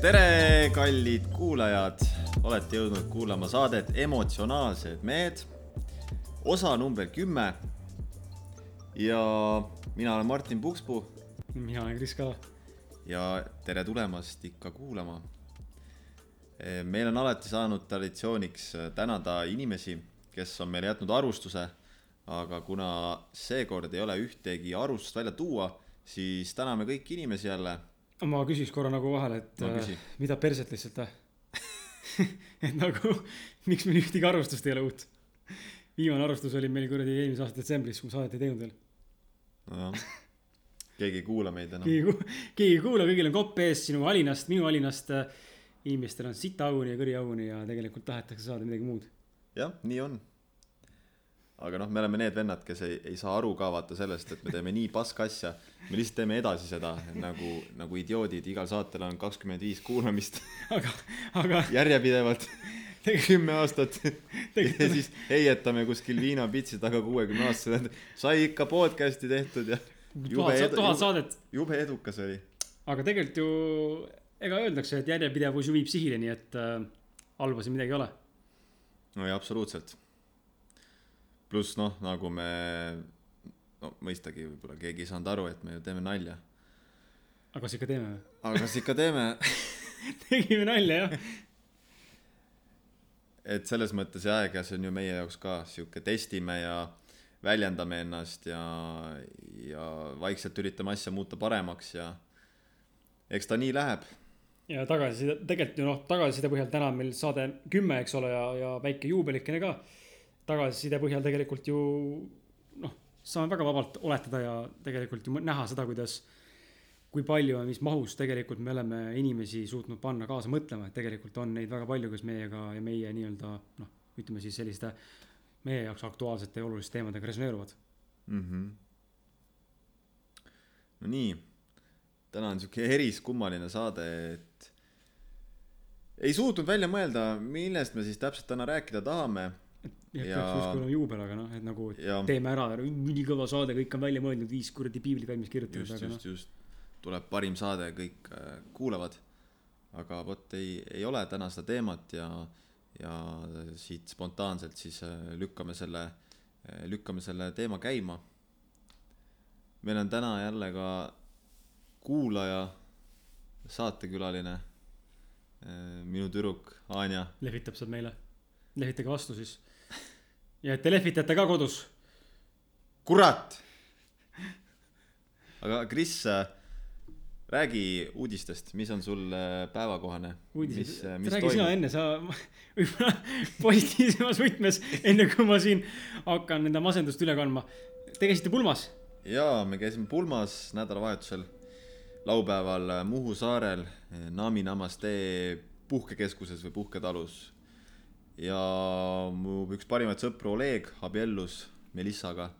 tere, kallid kuulajad, olete jõudnud kuulama saadet Emotsionaalsed mehed, osa number kümme. ja mina olen Martin Pukspuu mina olen Kris Kala. ja tere tulemast ikka kuulama. meil on alati saanud traditsiooniks tänada inimesi, kes on meile jätnud arvustuse, aga kuna seekord ei ole ühtegi arvustust välja tuua, siis täname kõiki inimesi jälle ma küsiks korra nagu vahele, et äh, mida perset lihtsalt või et nagu, miks meil ühtegi arvustust ei ole uut? viimane arvustus oli meil kuradi eelmise aasta detsembris, kui saadet ei teinud veel. nojah, keegi ei kuula meid enam. keegi, ei kuula, kõigil on kopp ees sinu valinast, minu valinast. inimestel on sitaauguni ja kõriauguni ja tegelikult tahetakse saada midagi muud. jah, nii on. aga noh, me oleme need vennad, kes ei, ei saa aru ka vaata sellest, et me teeme nii paska asja. me lihtsalt teeme edasi seda nagu, nagu idioodid, igal saatel on kakskümmend viis kuulamist aga, aga järjepidevalt kümme aastat. ja siis heietame kuskil viinapitsi taga kuuekümne aastasena, et sai ikka podcast'i tehtud ja tuhat, tuhat saadet, jube edukas oli. aga tegelikult ju ega öeldakse, et järjepidevus ju viib sihile, nii et äh, halba siin midagi ei ole. no ja absoluutselt. pluss noh, nagu me, no mõistagi võib-olla keegi ei saanud aru, et me ju teeme nalja. aga kas ikka teeme või? aga kas ikka teeme? tegime nalja jah. et selles mõttes ja aeg ja see on ju meie jaoks ka sihuke testime ja väljendame ennast ja, ja vaikselt üritame asja muuta paremaks ja eks ta nii läheb. ja tagasiside, tegelikult ju noh, tagasiside põhjal täna on meil saade kümme, eks ole, ja, ja väike juubelikene ka. tagasiside põhjal tegelikult ju noh, saame väga vabalt oletada ja tegelikult ju näha seda, kuidas, kui palju ja mis mahus tegelikult me oleme inimesi suutnud panna kaasa mõtlema, et tegelikult on neid väga palju, kes meiega ja meie nii-öelda noh, ütleme siis selliste meie jaoks aktuaalsete ja oluliste teemadega resoneeruvad. mm. -hmm. no nii, täna on sihuke eriskummaline saade, et ei suutnud välja mõelda, millest me siis täpselt täna rääkida tahame ja Ja- peaks justkui olema juubel, aga noh, et nagu ja teeme ära, ülikõva saade, kõik on välja mõeldud, viis kuradi piiblit valmis kirjutatud, just, aga noh just, just tuleb parim saade, kõik äh, kuulavad. aga vot ei, ei ole täna seda teemat ja, ja siit spontaanselt siis äh, lükkame selle, lükkame selle teema käima. meil on täna jälle ka kuulaja, saatekülaline, minu tüdruk Anja. lehvitab seal meile. lehvitage vastu siis. ja et te lehvitate ka kodus. kurat. aga Kris, räägi uudistest, mis on sul äh, päevakohane? uudised, mis räägi sina enne, sa võib-olla positiivsemas võtmes, enne kui ma siin hakkan enda masendust üle kandma. Te käisite pulmas, jaa, me käisime pulmas nädalavahetusel, laupäeval äh, Muhu saarel Nami Namaste puhkekeskuses või puhketalus. ja mu üks parimaid sõpru Oleg abiellus Melissaga.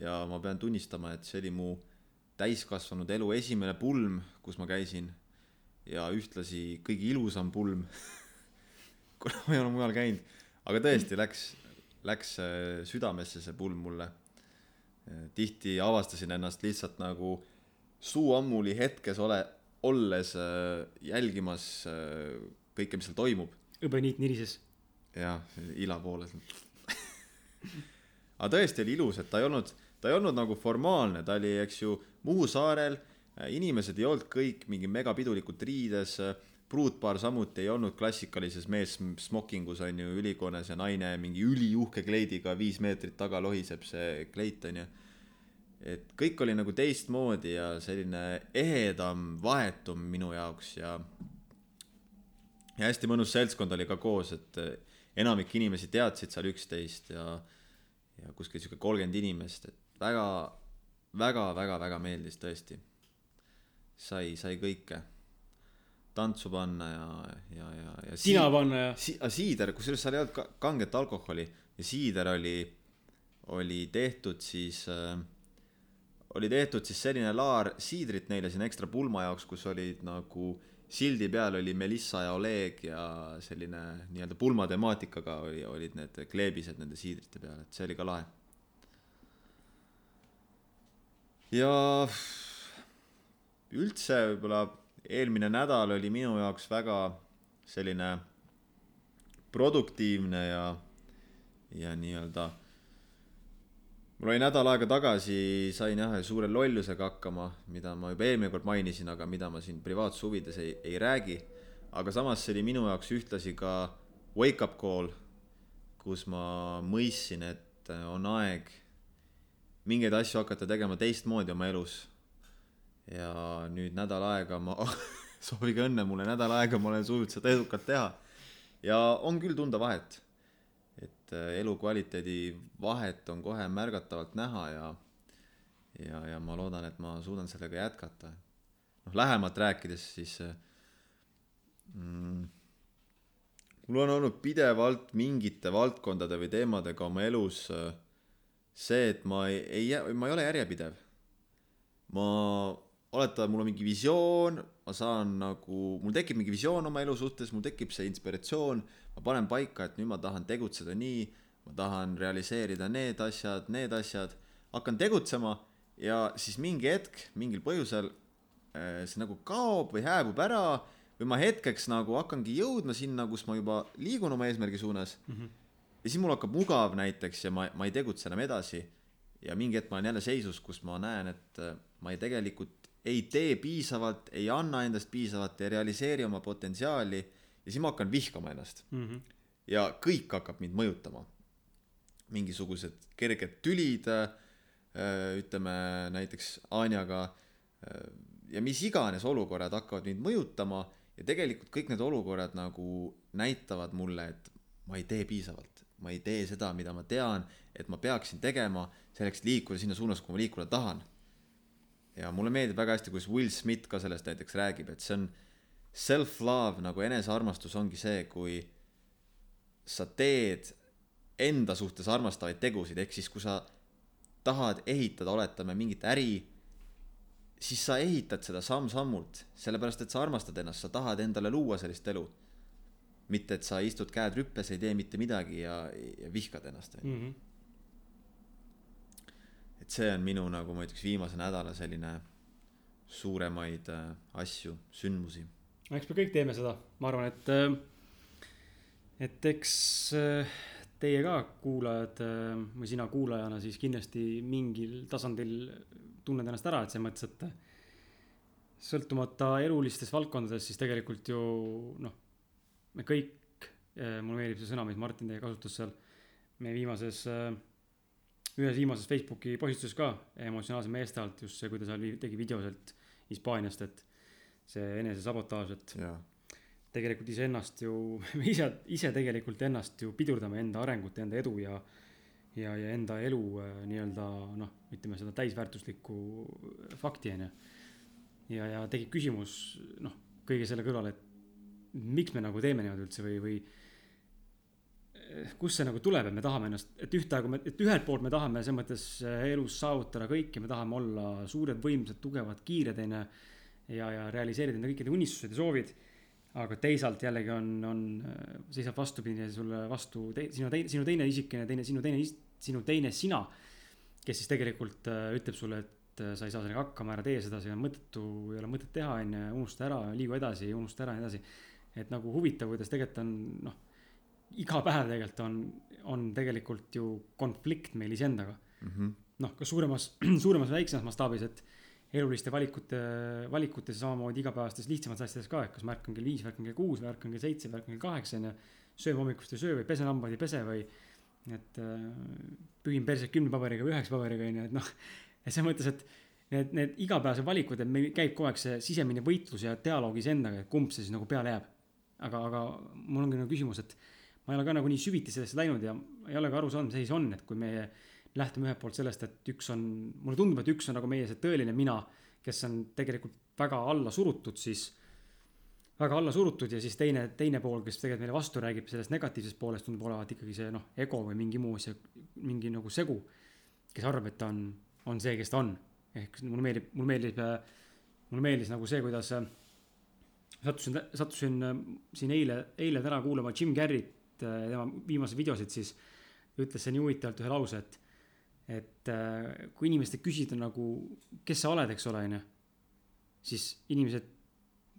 ja ma pean tunnistama, et see oli mu täiskasvanud elu esimene pulm, kus ma käisin ja ühtlasi kõige ilusam pulm, kuna ma ei ole mujal käinud, aga tõesti läks, läks äh, südamesse see pulm mulle. tihti avastasin ennast lihtsalt nagu suu ammuli hetkes ole, olles äh, jälgimas äh, kõike, mis seal toimub hõbeniit nirises. jah, ila poole. aga tõesti oli ilus, et ta ei olnud, ta ei olnud nagu formaalne, ta oli, eks ju, Muhu saarel, inimesed ei olnud kõik mingi megapidulikult riides, pruutpaar samuti ei olnud klassikalises mees smokingus on ju ülikoones ja naine mingi üliuhke kleidiga viis meetrit taga lohiseb see kleit on ju. et kõik oli nagu teistmoodi ja selline ehedam, vahetum minu jaoks ja ja hästi mõnus seltskond oli ka koos, et enamik inimesi teadsid seal üksteist ja ja kuskil sihuke kolmkümmend inimest, et väga, väga, väga, väga meeldis tõesti. sai, sai kõike, tantsu panna ja, ja, ja, ja sina panna ja si-, siider, kusjuures seal ei olnud ka kanget alkoholi ja siider oli, oli tehtud siis äh,, oli tehtud siis selline laar siidrit neile sinna ekstra pulma jaoks, kus olid nagu sildi peal oli Melissa ja Oleg ja selline nii-öelda pulma temaatikaga oli, olid need kleebised nende siidrite peal, et see oli ka lahe. Ja üldse võib-olla eelmine nädal oli minu jaoks väga selline produktiivne ja, ja nii-öelda mul oli nädal aega tagasi, sain jah suure lollusega hakkama, mida ma juba eelmine kord mainisin, aga mida ma siin privaatsuse huvides ei, ei räägi. aga samas see oli minu jaoks ühtlasi ka wake up call, kus ma mõistsin, et on aeg mingeid asju hakata tegema teistmoodi oma elus. ja nüüd nädal aega ma soovige õnne mulle, nädal aega ma olen suutnud seda edukalt teha. ja on küll tunda vahet et äh, elukvaliteedi vahet on kohe märgatavalt näha ja ja, ja ma loodan, et ma suudan sellega jätkata. noh, lähemalt rääkides, siis äh, mm, mul on olnud pidevalt mingite valdkondade või teemadega oma elus äh, see, et ma ei, ei, ma ei ole järjepidev. ma, oletame, mul on mingi visioon, ma saan nagu, mul tekib mingi visioon oma elu suhtes, mul tekib see inspiratsioon ma panen paika, et nüüd ma tahan tegutseda nii, ma tahan realiseerida need asjad, need asjad, hakkan tegutsema ja siis mingi hetk, mingil põhjusel eh, see nagu kaob või hääbub ära või ma hetkeks nagu hakkangi jõudma sinna, kus ma juba liigun oma eesmärgi suunas mm. -hmm. Ja siis mul hakkab mugav näiteks ja ma, ma ei tegutse enam edasi. ja mingi hetk ma olen jälle seisus, kus ma näen, et eh, ma ei tegelikult ei tee piisavalt, ei anna endast piisavalt, ei realiseeri oma potentsiaali ja siis ma hakkan vihkama ennast mm. -hmm. ja kõik hakkab mind mõjutama. mingisugused kerged tülid, äh, ütleme näiteks Anjaga äh, ja mis iganes olukorrad hakkavad mind mõjutama ja tegelikult kõik need olukorrad nagu näitavad mulle, et ma ei tee piisavalt, ma ei tee seda, mida ma tean, et ma peaksin tegema selleks, et liikuda sinna suunas, kuhu ma liikuda tahan. ja mulle meeldib väga hästi, kuidas Will Smith ka sellest näiteks räägib, et see on self-love nagu enesearmastus ongi see, kui sa teed enda suhtes armastavaid tegusid, ehk siis kui sa tahad ehitada, oletame, mingit äri, siis sa ehitad seda samm-sammult, sellepärast et sa armastad ennast, sa tahad endale luua sellist elu. Mitte, et sa istud käed rüppes, ei tee mitte midagi ja, ja vihkad ennast mm. -hmm. et see on minu nagu ma ütleks viimase nädala selline suuremaid äh, asju, sündmusi eks me kõik teeme seda, ma arvan, et, äh, et eks äh, teie ka kuulajad äh, või sina kuulajana siis kindlasti mingil tasandil tunned ennast ära, et selles mõttes, et sõltumata elulistest valdkondadest, siis tegelikult ju noh, me kõik, mulle meeldib see sõna, mis Martin teie kasutas seal meie viimases, ühes viimases Facebooki postituses ka, emotsionaalse meeste alt, just see, kui ta seal tegi video sealt Hispaaniast, et see enesesabotaaž, et ja. tegelikult iseennast ju, me ise, ise tegelikult ennast ju pidurdame enda arengut, enda edu ja ja, ja enda elu äh, nii-öelda noh, ütleme seda täisväärtuslikku fakti, on ju. ja, ja tekib küsimus, noh, kõige selle kõrval, et miks me nagu teeme niimoodi üldse või, või äh, kust see nagu tuleb, et me tahame ennast, et ühtaegu me, et ühelt poolt me tahame selles mõttes äh, elus saavutada kõike, me tahame olla suured, võimsad, tugevad, kiired, onju ja, ja realiseerida enda kõikide unistused ja soovid. aga teisalt jällegi on, on, seisab vastupidi sulle vastu te, sinu teine, sinu teine isikene, teine, sinu teine, sinu teine sina. kes siis tegelikult ütleb sulle, et sa ei saa sellega hakkama, ära tee seda, see on mõttetu, ei ole mõtet teha, on ju, unusta ära, liigu edasi, unusta ära ja nii edasi. Et nagu huvitav, kuidas tegelikult on noh, iga päev tegelikult on, on tegelikult ju konflikt meil iseendaga mm -hmm.. noh, kas suuremas, suuremas või väiksemas mastaabis, et eluliste valikute, valikutes samamoodi igapäevastes lihtsamates asjades ka, et kas ma ärkan kell viis või ärkan kell kuus või ärkan kell seitse või ärkan kell kaheksa onju. söön hommikust ei söö või pesen hambaid ei pese või et äh, pühin perset kümne paberiga või üheksa paberiga onju, et noh. et selles mõttes, et need, need igapäevased valikud, et meil käib kogu aeg see sisemine võitlus ja dialoog iseendaga, et kumb see siis nagu peale jääb. Aga, aga mul ongi nagu küsimus, et ma ei ole ka nagu nii süviti sellesse läinud ja ei ole ka aru saanud, mis asi see on, et kui meie lähtume ühelt poolt sellest, et üks on, mulle tundub, et üks on nagu meie see tõeline mina, kes on tegelikult väga alla surutud, siis. väga alla surutud ja siis teine, teine pool, kes tegelikult meile vastu räägib sellest negatiivsest poolest, tundub olevat ikkagi see noh, ego või mingi muu see, mingi nagu segu. kes arvab, et ta on, on see, kes ta on. ehk mulle meeldib, mulle meeldib, mulle meeldis nagu see, kuidas äh, sattusin, sattusin äh, siin eile, eile täna kuulama Jim Carrey't, tema viimaseid videosid, siis ütles see nii huvitavalt ühe lause, et, et äh, kui inimestelt küsida nagu, kes sa oled, eks ole, onju, siis inimesed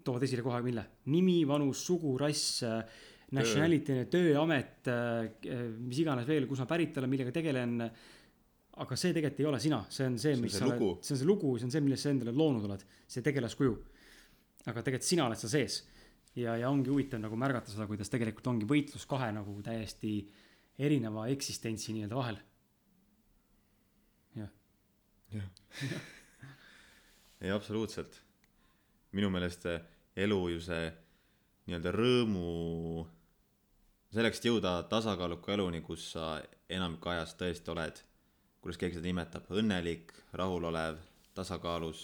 toovad esile kohe mille, nimi, vanus, sugu, rass, nationality, tööamet, mis iganes veel, kus ma pärit olen, millega tegelen aga see tegelikult ei ole sina, see on see, mis see sa oled see on see lugu, see on see, millest sa endale loonud oled, see tegelaskuju. Aga tegelikult sina oled seal sees ja, ja ongi huvitav nagu märgata seda, kuidas tegelikult ongi võitlus kahe nagu täiesti erineva eksistentsi nii-öelda vahel. jah, ei, absoluutselt. minu meelest see elu ju see nii-öelda rõõmu, selleks, et jõuda tasakaaluka eluni, kus sa enamik ajast tõesti oled, kuidas keegi seda nimetab, õnnelik, rahulolev, tasakaalus,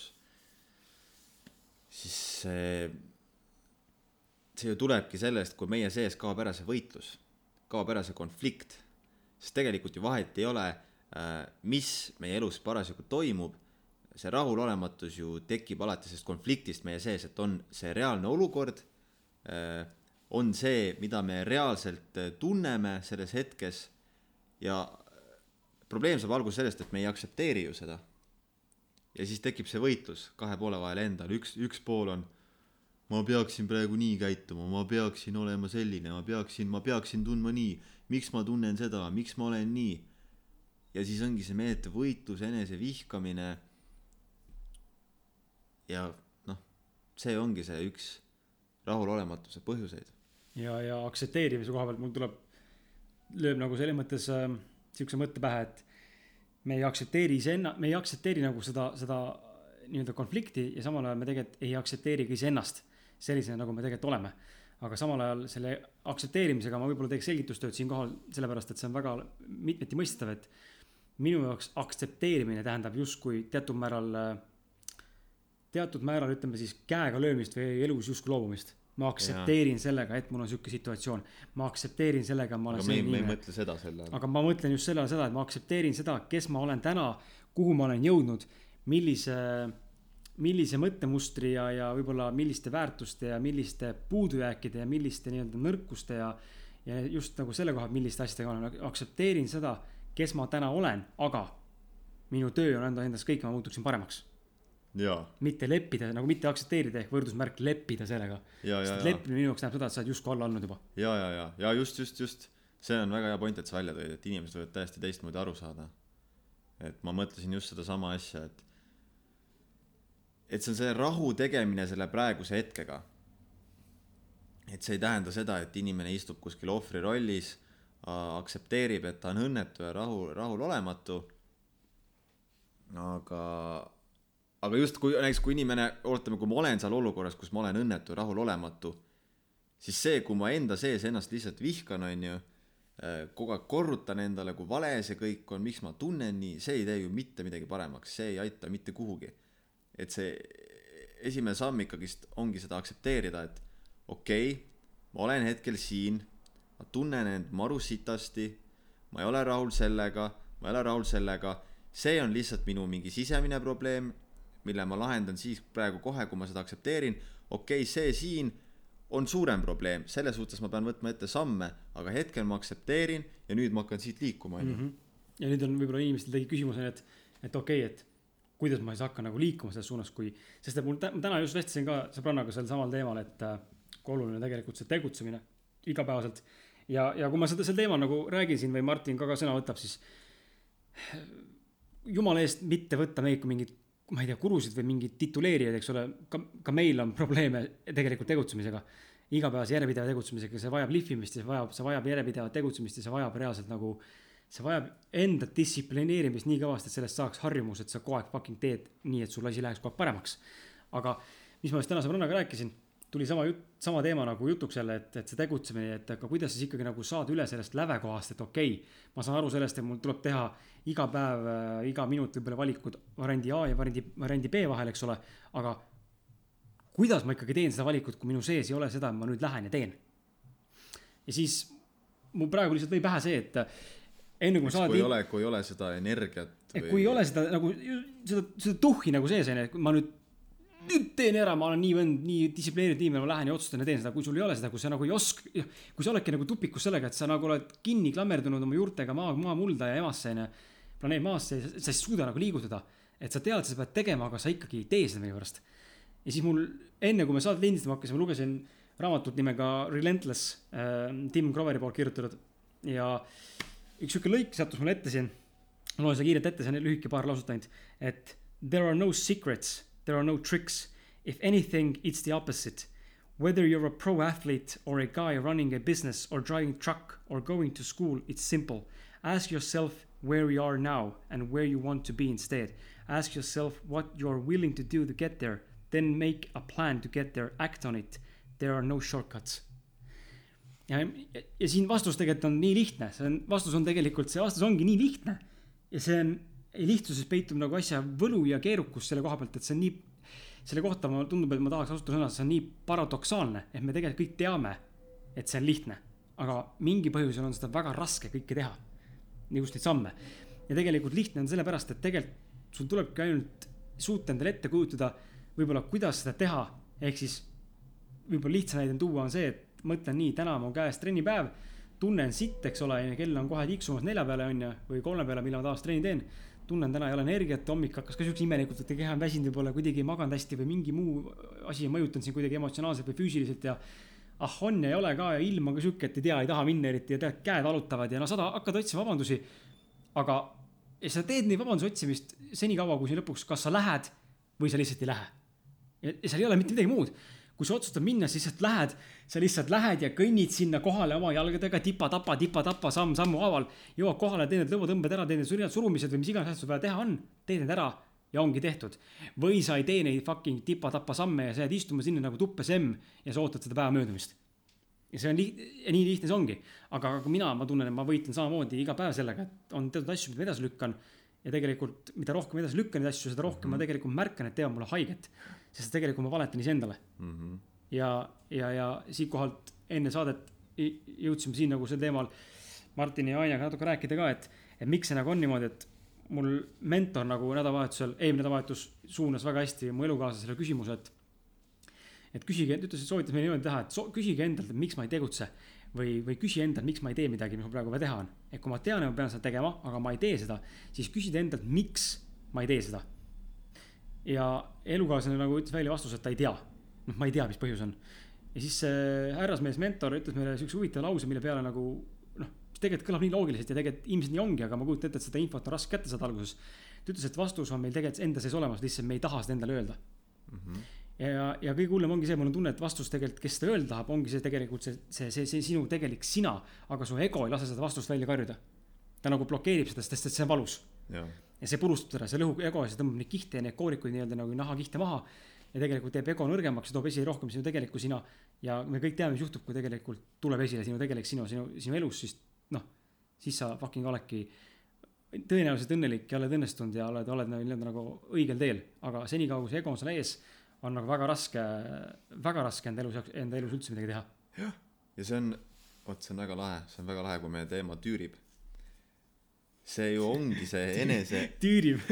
siis see, see ju tulebki sellest, kui meie sees kaob ära see võitlus, kaob ära see konflikt, sest tegelikult ju vahet ei ole, mis meie elus parasjagu toimub. See rahulolematus ju tekib alati sellest konfliktist meie sees, et on see reaalne olukord, on see, mida me reaalselt eh, tunneme selles hetkes. Ja probleem saab alguse sellest, et me ei aktsepteeri ju seda. Ja siis tekib see võitlus kahe poole vahel endal, üks, üks pool on ma peaksin praegu nii käituma, ma peaksin olema selline, ma peaksin, ma peaksin tundma nii, miks ma tunnen seda, miks ma olen nii. ja siis ongi see meeletu võitlus, enesevihkamine ja noh, see ongi see üks rahulolematuse põhjuseid. ja, ja aktsepteerimise koha pealt mul tuleb, lööb nagu selles mõttes äh, siukse mõtte pähe, et me ei aktsepteeri iseenna-, me ei aktsepteeri nagu seda, seda nii-öelda konflikti ja samal ajal me tegelikult ei aktsepteeri ka iseennast sellisena, nagu me tegelikult oleme. aga samal ajal selle aktsepteerimisega ma võib-olla teeks selgitustööd siinkohal, sellepärast et see on väga mitmeti mõistetav, et minu jaoks aktsepteerimine tähendab justkui teatud määral, teatud määral ütleme siis käega löömist või elus justkui loobumist. Ma aktsepteerin sellega, et mul on sihuke situatsioon, ma aktsepteerin sellega, ma olen aga me ei, me ei mõtle seda selle all. aga ma mõtlen just sellele seda, et ma aktsepteerin seda, kes ma olen täna, kuhu ma olen jõudnud, millise, millise mõttemustri ja, ja võib-olla milliste väärtuste ja milliste puudujääkide ja milliste nii-öelda nõrkuste ja ja just nagu selle koha milliste asjadega olen, aktsepteerin seda, kes ma täna olen, aga minu töö on anda endast kõik, ma muutuksin paremaks. Mitte leppida nagu mitte aktsepteerida ehk võrdusmärk leppida sellega. sest leppimine minu jaoks tähendab seda, et sa oled justkui alla andnud juba. ja, ja, ja, ja just, just, just see on väga hea point, et sa välja tõid, et inimesed võivad täiesti teistmoodi aru saada. et ma mõtlesin just sedasama asja, et et see on see rahu tegemine selle praeguse hetkega. et see ei tähenda seda, et inimene istub kuskil ohvri rollis, aktsepteerib, et ta on õnnetu ja rahu, rahulolematu. aga, aga just kui näiteks, kui inimene, ootame, kui ma olen seal olukorras, kus ma olen õnnetu rahulolematu, siis see, kui ma enda sees ennast lihtsalt vihkan, on ju, kogu aeg korrutan endale, kui vale see kõik on, miks ma tunnen nii, see ei tee ju mitte midagi paremaks, see ei aita mitte kuhugi. et see esimene samm ikkagist ongi seda aktsepteerida, et okei okay,, ma olen hetkel siin, ma tunnen end maru sitasti, ma ei ole rahul sellega, ma ei ole rahul sellega, see on lihtsalt minu mingi sisemine probleem, mille ma lahendan siis praegu kohe, kui ma seda aktsepteerin, okei okay,, see siin on suurem probleem, selle suhtes ma pean võtma ette samme, aga hetkel ma aktsepteerin ja nüüd ma hakkan siit liikuma, on ju. ja nüüd on võib-olla inimestel tegi küsimus et, et okei okay,, et kuidas ma siis hakkan nagu liikuma selles suunas, kui, sest et mul täna just vestlesin ka sõbrannaga sel samal teemal, et äh, kui oluline tegelikult see tegutsemine igapäevaselt. ja, ja kui ma seda sel teemal nagu räägin siin või Martin ka, ka sõna võtab, siis jumala eest mitte võtta kui mingit, ma ei tea, gurusid või mingeid tituleerijaid, eks ole, ka, ka meil on probleeme tegelikult tegutsemisega. igapäevase järjepideva tegutsemisega, see vajab lihvimist ja see vajab, see vajab järjepidevat tegutsemist ja see vajab reaalselt nagu see vajab enda distsiplineerimist nii kõvasti, et sellest saaks harjumus, et sa kogu aeg fucking teed nii, et sul asi läheks kogu aeg paremaks. aga mis ma just täna sõbrannaga rääkisin, tuli sama jutt, sama teema nagu jutuks jälle, et, et see tegutsemine, et aga kuidas siis ikkagi nagu saada üle sellest lävekohast, et okei okay,, ma saan aru sellest, et mul tuleb teha iga päev, iga minut võib-olla valikud variandi A ja variandi, variandi B vahel, eks ole, aga kuidas ma ikkagi teen seda valikut, kui minu sees ei ole seda, et ma nüüd lähen ja teen. ja siis mul praegu lihtsalt lõi pähe see, et enne kui ma kui ei ole, kui ei ole seda energiat et kui ei ole seda nagu seda seda tuhhi nagu sees onju et kui ma nüüd nüüd teen ära ma olen nii vend nii distsiplineeritud inimene ma lähen ja otsustan ja teen seda kui sul ei ole seda kui sa nagu ei oska kui sa oledki nagu tupikus sellega et sa nagu oled kinni klammerdunud oma juurtega maa maamulda ja emasse onju planeet maasse sa ei suuda nagu liigutada et sa tead sa pead tegema aga sa ikkagi ei tee seda millegipärast ja siis mul enne kui me saadet lindistama hakkasime lugesin raamatut nimega Relentless äh, Tim Groveri poolt kirjutatud. Ja üks sihuke lõik sattus mulle ette siin. Ma loen seda kiirelt ette see on lühike paar lauset ainult. Et there are no secrets there are no tricks. If anything it's the opposite. Whether you're a pro athlete or a guy running a business or driving truck or going to school it's simple. Ask yourself where you are now and where you want to be instead. Ask yourself what you're willing to do to get there. Then make a plan to get there. Act on it. There are no shortcuts. Ja, ja siin vastus tegelikult on nii lihtne, see on, vastus on tegelikult, see vastus ongi nii lihtne. ja see on, lihtsuses peitub nagu asja võlu ja keerukus selle koha pealt, et see on nii, selle kohta mulle tundub, et ma tahaks kasutada sõna, see on nii paradoksaalne, et me tegelikult kõik teame, et see on lihtne. aga mingi põhjusel on seda väga raske kõike teha. neid samme. ja tegelikult lihtne on sellepärast, et tegelikult sul tulebki ainult suuta endale ette kujutada võib-olla, kuidas seda teha, ehk siis võib-olla lihtsa näide tuua on see, et mõtlen nii, täna on mu käes trennipäev, tunnen sitt, eks ole, kell on kohe tiksumas nelja peale, on ju, või kolme peale, millal ma tavaliselt trenni teen. Tunnen, täna ei ole energiat, hommik hakkas ka siukse imelikult, et keha on väsinud võib-olla kuidagi ei maganud hästi või mingi muu asi on mõjutanud sind kuidagi emotsionaalselt või füüsiliselt ja ah on ja ei ole ka ja ilm on ka sihuke, et ei tea, ei taha minna eriti ja tead, käed valutavad ja no sa hakkad otsima vabandusi. aga sa teed neid vabanduse otsimist senikaua, kuni lõpuks, kas sa lähed või sa lihtsalt ei lähe. ja seal ei ole mitte midagi muud kui sa otsustad minna, siis lihtsalt lähed, sa lihtsalt lähed ja kõnnid sinna kohale oma jalgadega tipa-tapa, tipa-tapa, samm sammu haaval. jõuad kohale, teed need lõuatõmbed ära, teed need surnad surumised või mis iganes asjad sul vaja teha on, teed need ära ja ongi tehtud. või sa ei tee neid fucking tipa-tapa samme ja sa jääd istuma sinna nagu tuppes emm ja sa ootad seda päeva möödumist. ja see on liht- ja nii lihtne see ongi. aga, aga mina, ma tunnen, et ma võitlen samamoodi iga päev sellega, et on teatud asju, mida ma edasi lükkan. Ja tegelikult, mida rohkem edasi lükkan neid asju, seda rohkem mm -hmm. ma tegelikult märkan, et teevad mulle haiget sest tegelikult ma valetan iseendale mm. -hmm. ja, ja, ja siitkohalt enne saadet jõudsime siin nagu sel teemal Martini ja Anjaga natuke rääkida ka, et, et miks see nagu on niimoodi, et mul mentor nagu nädalavahetusel, eelmine nädalavahetus suunas väga hästi mu elukaaslasele küsimuse, et. et küsige, ütles, et soovitas meile niimoodi teha, et so, küsige endalt, et miks ma ei tegutse. Või, või küsi endalt, miks ma ei tee midagi, mis mul praegu vaja teha on. et kui ma tean, et ma pean seda tegema, aga ma ei tee seda, siis küsida endalt, miks ma ei tee seda ja elukaaslane nagu ütles välja vastuse, et ta ei tea. noh, ma ei tea, mis põhjus on. ja siis see härrasmees mentor ütles meile siukse huvitava lause, mille peale nagu noh, mis tegelikult kõlab nii loogiliselt ja tegelikult ilmselt nii ongi, aga ma kujutan ette, et seda infot on raske kätte saada alguses. ta ütles, et vastus on meil tegelikult enda sees olemas, lihtsalt me ei taha seda endale öelda mm. -hmm. Ja, ja kõige hullem ongi see, mul on tunne, et vastus tegelikult, kes seda öelda tahab, ongi see tegelikult see, see, see, see sinu tegelik sina, aga su ego ei lase seda vastust välja karjuda. ta nagu blokeerib seda, sest et see on valus ja see purustab teda, see lõhub ego ja see tõmbab neid kihte ja neid koorikuid nii-öelda nagu nahakihte maha. ja tegelikult teeb ego nõrgemaks ja toob esile rohkem sinu tegelikku sina. ja me kõik teame, mis juhtub, kui tegelikult tuleb esile sinu tegelik sinu, sinu, sinu elus, siis noh, siis sa fucking oledki tõenäoliselt õnnelik ja oled õnnestunud ja oled, oled nii-öelda nagu õigel teel, aga senikaua, kui see ego on sul ees, on nagu väga raske, väga raske enda elus, enda elus üldse midagi teha. jah, ja see on, vot see on väga lahe, see on väga lahe, kui meie teema tüürib. See ju ongi see enese tüürib.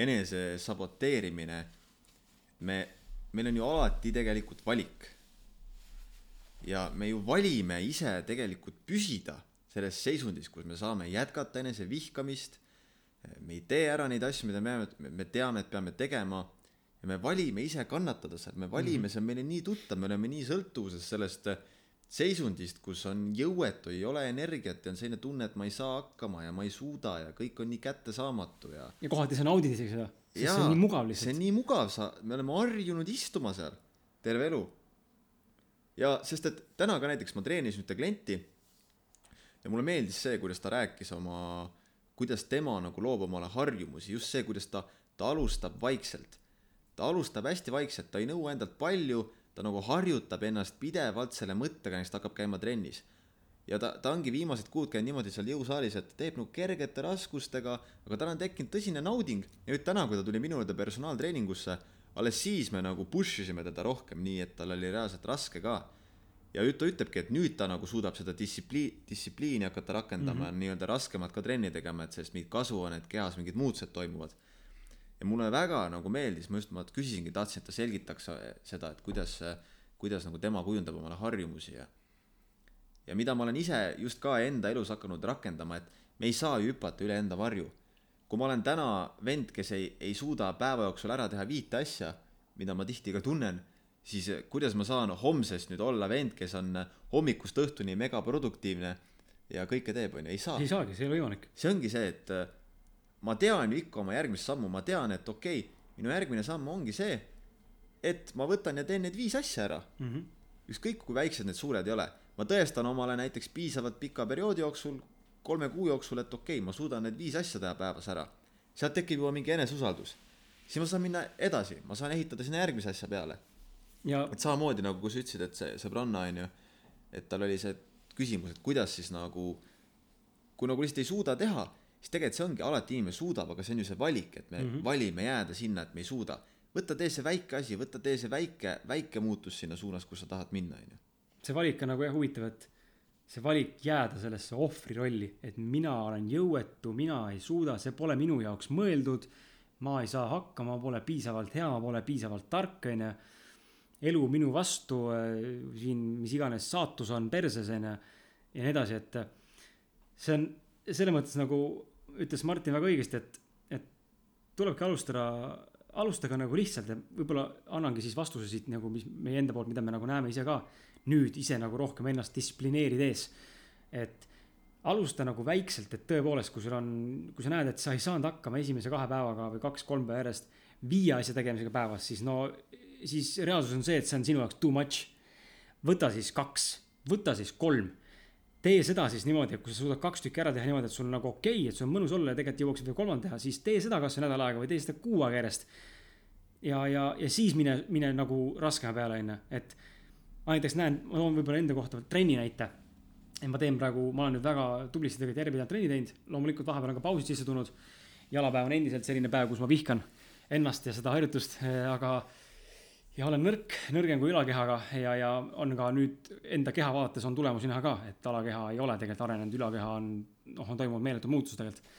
Enese saboteerimine. Me meil on ju alati tegelikult valik. Ja me ju valime ise tegelikult püsida selles seisundis kus me saame jätkata enese vihkamist. Me ei tee ära neid asju mida me me teame et peame tegema ja me valime ise kannatada seal me valime mm, -hmm. see on meile nii tuttav me oleme nii sõltuvuses sellest äh, seisundist, kus on jõuetu, ei ole energiat ja on selline tunne, et ma ei saa hakkama ja ma ei suuda ja kõik on nii kättesaamatu ja. ja kohati sa naudid isegi seda. see on nii mugav lihtsalt. see on nii mugav, sa, me oleme harjunud istuma seal terve elu. ja sest, et täna ka näiteks ma treenisin ühte klienti. ja mulle meeldis see, kuidas ta rääkis oma, kuidas tema nagu loob omale harjumusi, just see, kuidas ta, ta alustab vaikselt. Ta alustab hästi vaikselt, ta ei nõua endalt palju ta nagu harjutab ennast pidevalt selle mõttega, näiteks ta hakkab käima trennis. ja ta, ta ongi viimased kuud käinud niimoodi seal jõusaalis, et teeb nagu kergete raskustega, aga tal on tekkinud tõsine nauding ja nüüd täna, kui ta tuli minu juurde personaaltreeningusse, alles siis me nagu push isime teda rohkem, nii et tal oli reaalselt raske ka. ja ta ütlebki, et nüüd ta nagu suudab seda distsipliini, distsipliini hakata rakendama mm -hmm., nii-öelda raskemat ka trenni tegema, et sellest mingit kasu on, et kehas mingid muutused toimuvad. Ja mulle väga nagu meeldis, ma just, ma küsisingi, tahtsin, et ta selgitaks äh, seda, et kuidas, kuidas nagu tema kujundab omale harjumusi ja ja mida ma olen ise just ka enda elus hakanud rakendama, et me ei saa ju hüpata üle enda varju. kui ma olen täna vend, kes ei, ei suuda päeva jooksul ära teha viite asja, mida ma tihti ka tunnen, siis eh, kuidas ma saan homsest nüüd olla vend, kes on hommikust õhtuni megaproduktiivne ja kõike teeb, onju, ei saa ei. saagi, see ei ole võimalik. see ongi see, et äh, ma tean ju ikka oma järgmist sammu, ma tean, et okei okay,, minu järgmine samm ongi see, et ma võtan ja teen need viis asja ära. Mm -hmm. ükskõik kui väiksed need suured ei ole, ma tõestan omale näiteks piisavalt pika perioodi jooksul, kolme kuu jooksul, et okei okay,, ma suudan need viis asja teha päevas ära. sealt tekib juba mingi eneseusaldus. siis ma saan minna edasi, ma saan ehitada sinna järgmise asja peale. ja et samamoodi nagu, kui sa ütlesid, et see sõbranna onju, et tal oli see küsimus, et kuidas siis nagu, kui nagu lihtsalt ei suuda teha, siis tegelikult see ongi, alati inimene suudab, aga see on ju see valik, et me mm -hmm. valime jääda sinna, et me ei suuda. võta tee see väike asi, võta tee see väike, väike muutus sinna suunas, kus sa tahad minna, onju. see valik on nagu jah huvitav, et see valik jääda sellesse ohvri rolli, et mina olen jõuetu, mina ei suuda, see pole minu jaoks mõeldud. ma ei saa hakkama, ma pole piisavalt hea, pole piisavalt tark, onju. elu minu vastu, siin mis iganes saatus on perses, onju. ja nii edasi, et äh, see on selles mõttes nagu ütles Martin väga õigesti, et, et tulebki alustada, alustage nagu lihtsalt ja võib-olla annangi siis vastuse siit nagu, mis meie enda poolt, mida me nagu näeme ise ka nüüd ise nagu rohkem ennast distsiplineerides. et alusta nagu väikselt, et tõepoolest, kui sul on, kui sa näed, et sa ei saanud hakkama esimese kahe päevaga või kaks-kolm päeva järjest viie asja tegemisega päevas, siis no, siis reaalsus on see, et see on sinu jaoks too much. võta siis kaks, võta siis kolm tee seda siis niimoodi, et kui sa suudad kaks tükki ära teha niimoodi, et sul on nagu okei okay,, et sul on mõnus olla ja tegelikult jõuaksid veel kolmanda teha, siis tee seda kasvõi nädal aega või tee seda kuu aega järjest. ja, ja, ja siis mine, mine nagu raskema peale, onju, et ma näiteks näen, ma toon võib-olla enda kohta trenni näite. et ma teen praegu, ma olen nüüd väga tublisti tegelikult järjepidevalt trenni teinud, loomulikult vahepeal on ka pausid sisse tulnud. jalapäev on endiselt selline päev, kus ma vihkan ennast ja seda harjutust, aga ja olen nõrk, nõrgem kui ülakehaga ja, ja on ka nüüd enda keha vaadates on tulemusi näha ka, et alakeha ei ole tegelikult arenenud, ülakeha on, noh, on toimunud meeletu muutus tegelikult.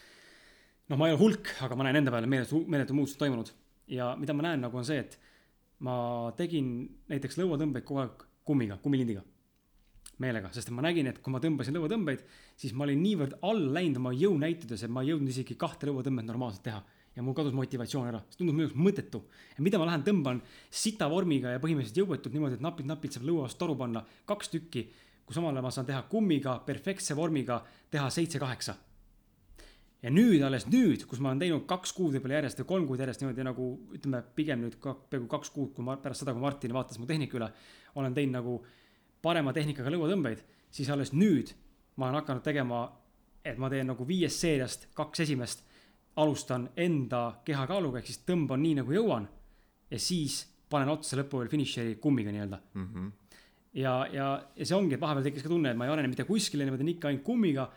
noh, ma ei ole hulk, aga ma näen enda peal meeletu, meeletu muutus toimunud ja mida ma näen nagu on see, et ma tegin näiteks lõuatõmbeid kogu aeg kummiga, kummilindiga. meelega, sest ma nägin, et kui ma tõmbasin lõuatõmbeid, siis ma olin niivõrd alla läinud oma jõunäitudes, et ma ei jõudnud isegi kahte lõuatõmmet normaalselt teha ja mul kadus motivatsioon ära, see tundub minu jaoks mõttetu. ja mida ma lähen tõmban sita vormiga ja põhimõtteliselt jõuetult niimoodi, et napilt-napilt saab lõuast toru panna kaks tükki, kui samal ajal ma saan teha kummiga, perfektse vormiga teha seitse-kaheksa. ja nüüd, alles nüüd, kus ma olen teinud kaks kuud võib-olla järjest või kolm kuud järjest niimoodi nagu ütleme, pigem nüüd ka peaaegu kaks kuud, kui ma pärast seda, kui Martin vaatas mu tehnika üle, olen teinud nagu parema tehnikaga lõuatõmbeid, siis alles nüüd ma olen hakanud tegema, et ma teen nagu viiest seeriast kaks esimest alustan enda kehakaaluga, ehk siis tõmban nii nagu jõuan ja siis panen otsa lõppu veel finišeri kummiga nii-öelda. Mm -hmm. ja, ja, ja see ongi, et vahepeal tekkis ka tunne, et ma ei arene mitte kuskile, ma teen ikka ainult kummiga.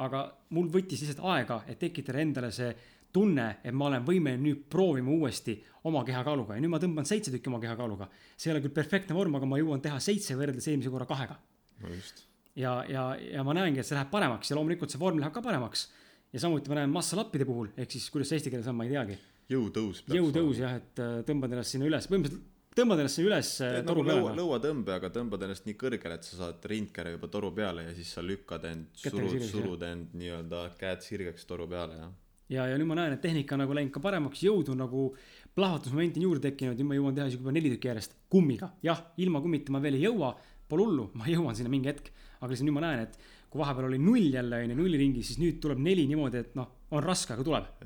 aga mul võttis lihtsalt aega, et tekitada endale see tunne, et ma olen võimeline nüüd proovima uuesti oma kehakaaluga ja nüüd ma tõmban seitse tükki oma kehakaaluga. see ei ole küll perfektne vorm, aga ma jõuan teha seitse võrreldes eelmise korra kahega. no just. ja, ja, ja ma näengi, et see läheb paremaks ja loomulikult see vorm läheb ka paremaks. Ja samuti ma näen massalappide puhul, ehk siis kuidas see eesti keeles on, ma ei teagi. jõutõus. jõutõus jah, et äh, tõmbad ennast sinna üles, põhimõtteliselt tõmbad ennast sinna üles äh, teed toru nagu lõua, peale. lõuatõmbe, aga tõmbad ennast nii kõrgele, et sa saad rindkere juba toru peale ja siis sa lükkad end, surud, surud end nii-öelda käed sirgeks toru peale, jah. ja, ja nüüd ma näen, et tehnika on nagu läinud ka paremaks, jõudu nagu plahvatusmomenti on juurde tekkinud, nüüd ma jõuan teha isegi juba neli tükki järjest kummiga. jah, ilma kummita ma veel ei jõua, pole hullu, ma jõuan sinna mingi hetk. aga lihtsalt nüüd ma näen, et kui vahepeal oli null jälle onju, nulliringis, siis nüüd tuleb neli niimoodi, et noh, on raske, aga tuleb.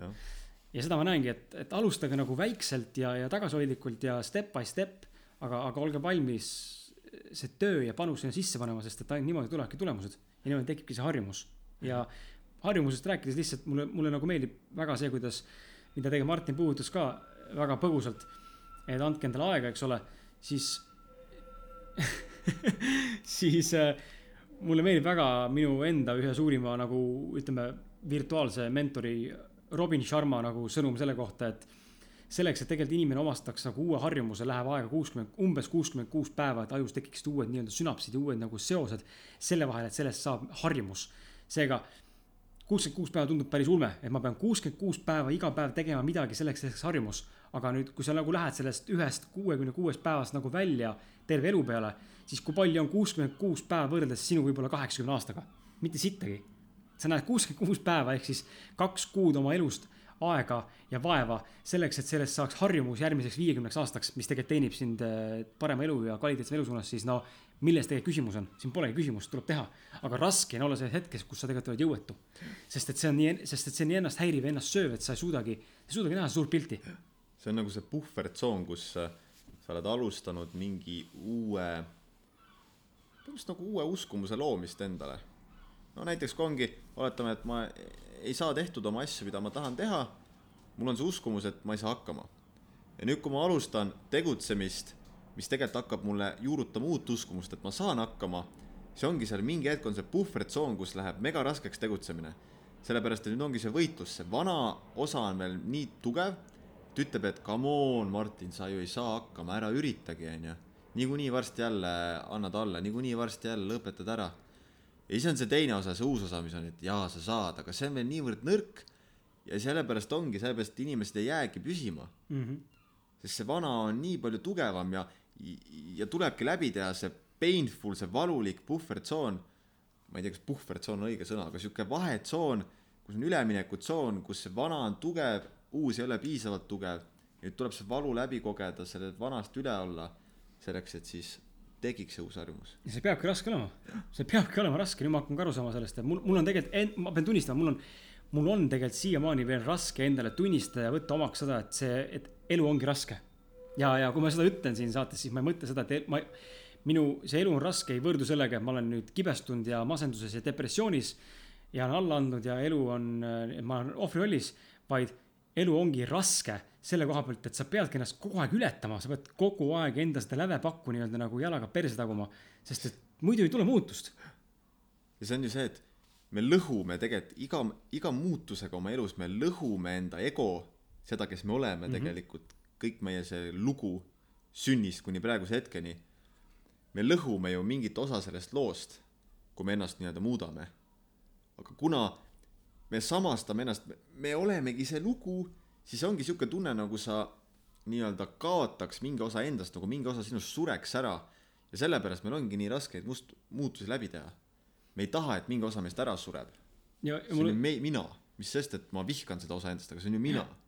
ja seda ma näengi, et, et alustage nagu väikselt ja, ja tagasihoidlikult ja step by step, aga, aga olge valmis see töö ja panus sinna sisse panema, sest et ainult niimoodi tulevadki tulemused ja niimoodi tekibki see harjumus. ja harjumusest rääkides lihtsalt mulle, mulle nagu meeldib väga see, kuidas, mida tegelikult Martin puudutas ka väga põgusalt, et andke endale aega, eks ole, siis siis äh, mulle meeldib väga minu enda ühe suurima nagu ütleme, virtuaalse mentori Robin Sharma nagu sõnum selle kohta, et selleks, et tegelikult inimene omastaks nagu uue harjumuse, läheb aega kuuskümmend, umbes kuuskümmend kuus päeva, et ajus tekiksid uued nii-öelda sünapsid ja uued nagu seosed selle vahel, et sellest saab harjumus. seega kuuskümmend kuus päeva tundub päris ulme, et ma pean kuuskümmend kuus päeva iga päev tegema midagi selleks, et see harjumus. aga nüüd, kui sa nagu lähed sellest ühest kuuekümne kuuest päevast nagu välja terve elu peale, siis kui palju on kuuskümmend kuus päeva võrreldes sinu võib-olla kaheksakümne aastaga? mitte sittagi. sa näed kuuskümmend kuus päeva ehk siis kaks kuud oma elust aega ja vaeva selleks, et sellest saaks harjumus järgmiseks viiekümneks aastaks, mis tegelikult teenib sind äh, parema elu ja kvaliteetsema elu suunas, siis no milles tegelikult küsimus on, siin polegi küsimust, tuleb teha. aga raske on olla selles hetkes, kus sa tegelikult oled jõuetu. sest et see on nii, sest et see on nii ennast häiriv ennast sööv, et sa ei suudagi, ei suudagi näha suurt pilti. see on nagu see puhvertsoon, kus äh, sa oled alustanud mingi uue, põhimõtteliselt nagu uue uskumuse loomist endale. no näiteks kui ongi, oletame, et ma ei saa tehtud oma asju, mida ma tahan teha, mul on see uskumus, et ma ei saa hakkama. ja nüüd, kui ma alustan tegutsemist, mis tegelikult hakkab mulle juurutama uut uskumust, et ma saan hakkama, see ongi seal mingi hetk on see puhvertsoon, kus läheb mega raskeks tegutsemine. sellepärast, et nüüd ongi see võitlus, see vana osa on veel nii tugev, et ütleb, et come on, Martin, sa ju ei saa hakkama, ära üritagi, onju. niikuinii varsti jälle annad alla, niikuinii varsti jälle lõpetad ära. ja siis on see teine osa, see uus osa, mis on, et jaa, sa saad, aga see on veel niivõrd nõrk ja sellepärast ongi, sellepärast inimesed ei jäägi püsima. sest see vana on nii palju tugevam ja, ja tulebki läbi teha see painful, see valulik puhvertsoon. ma ei tea, kas puhvertsoon on õige sõna, aga sihuke vahetsoon, kus on üleminekutsoon, kus see vana on tugev, uus ei ole piisavalt tugev. nüüd tuleb see valu läbi kogeda, sellest vanast üle olla, selleks, et siis tekiks see uus harjumus. ja see peabki raske olema, see peabki olema raske, nüüd ma hakkan ka aru saama sellest, et mul, mul on tegelikult, ma pean tunnistama, mul on, mul on tegelikult siiamaani veel raske endale tunnistada ja võtta omaks seda, et see, et elu ongi raske. ja, ja kui ma seda ütlen siin saates, siis ma ei mõtle seda, et el- ma, minu see elu on raske, ei võrdu sellega, et ma olen nüüd kibestunud ja masenduses ja depressioonis ja olen alla andnud ja elu on, ma olen ohvrirollis, vaid elu ongi raske selle koha pealt, et sa peadki ennast kogu aeg ületama, sa pead kogu aeg enda seda lävepakku nii-öelda nagu jalaga perse taguma, sest et muidu ei tule muutust. ja see on ju see, et me lõhume tegelikult iga, iga muutusega oma elus, me lõhume enda ego, seda, kes me oleme mm -hmm. tegelikult, kõik meie see lugu sünnist kuni praeguse hetkeni. me lõhume ju mingit osa sellest loost, kui me ennast nii-öelda muudame. aga kuna me samastame ennast, me olemegi see lugu, siis ongi sihuke tunne, nagu sa nii-öelda kaotaks mingi osa endast, nagu mingi osa sinust sureks ära. ja sellepärast meil ongi nii raske neid must-, muutusi läbi teha me ei taha, et mingi osa meist ära sureb. see on ju, me-, mina, mis sest, et ma vihkan seda osa endast, aga see on ju mina. ja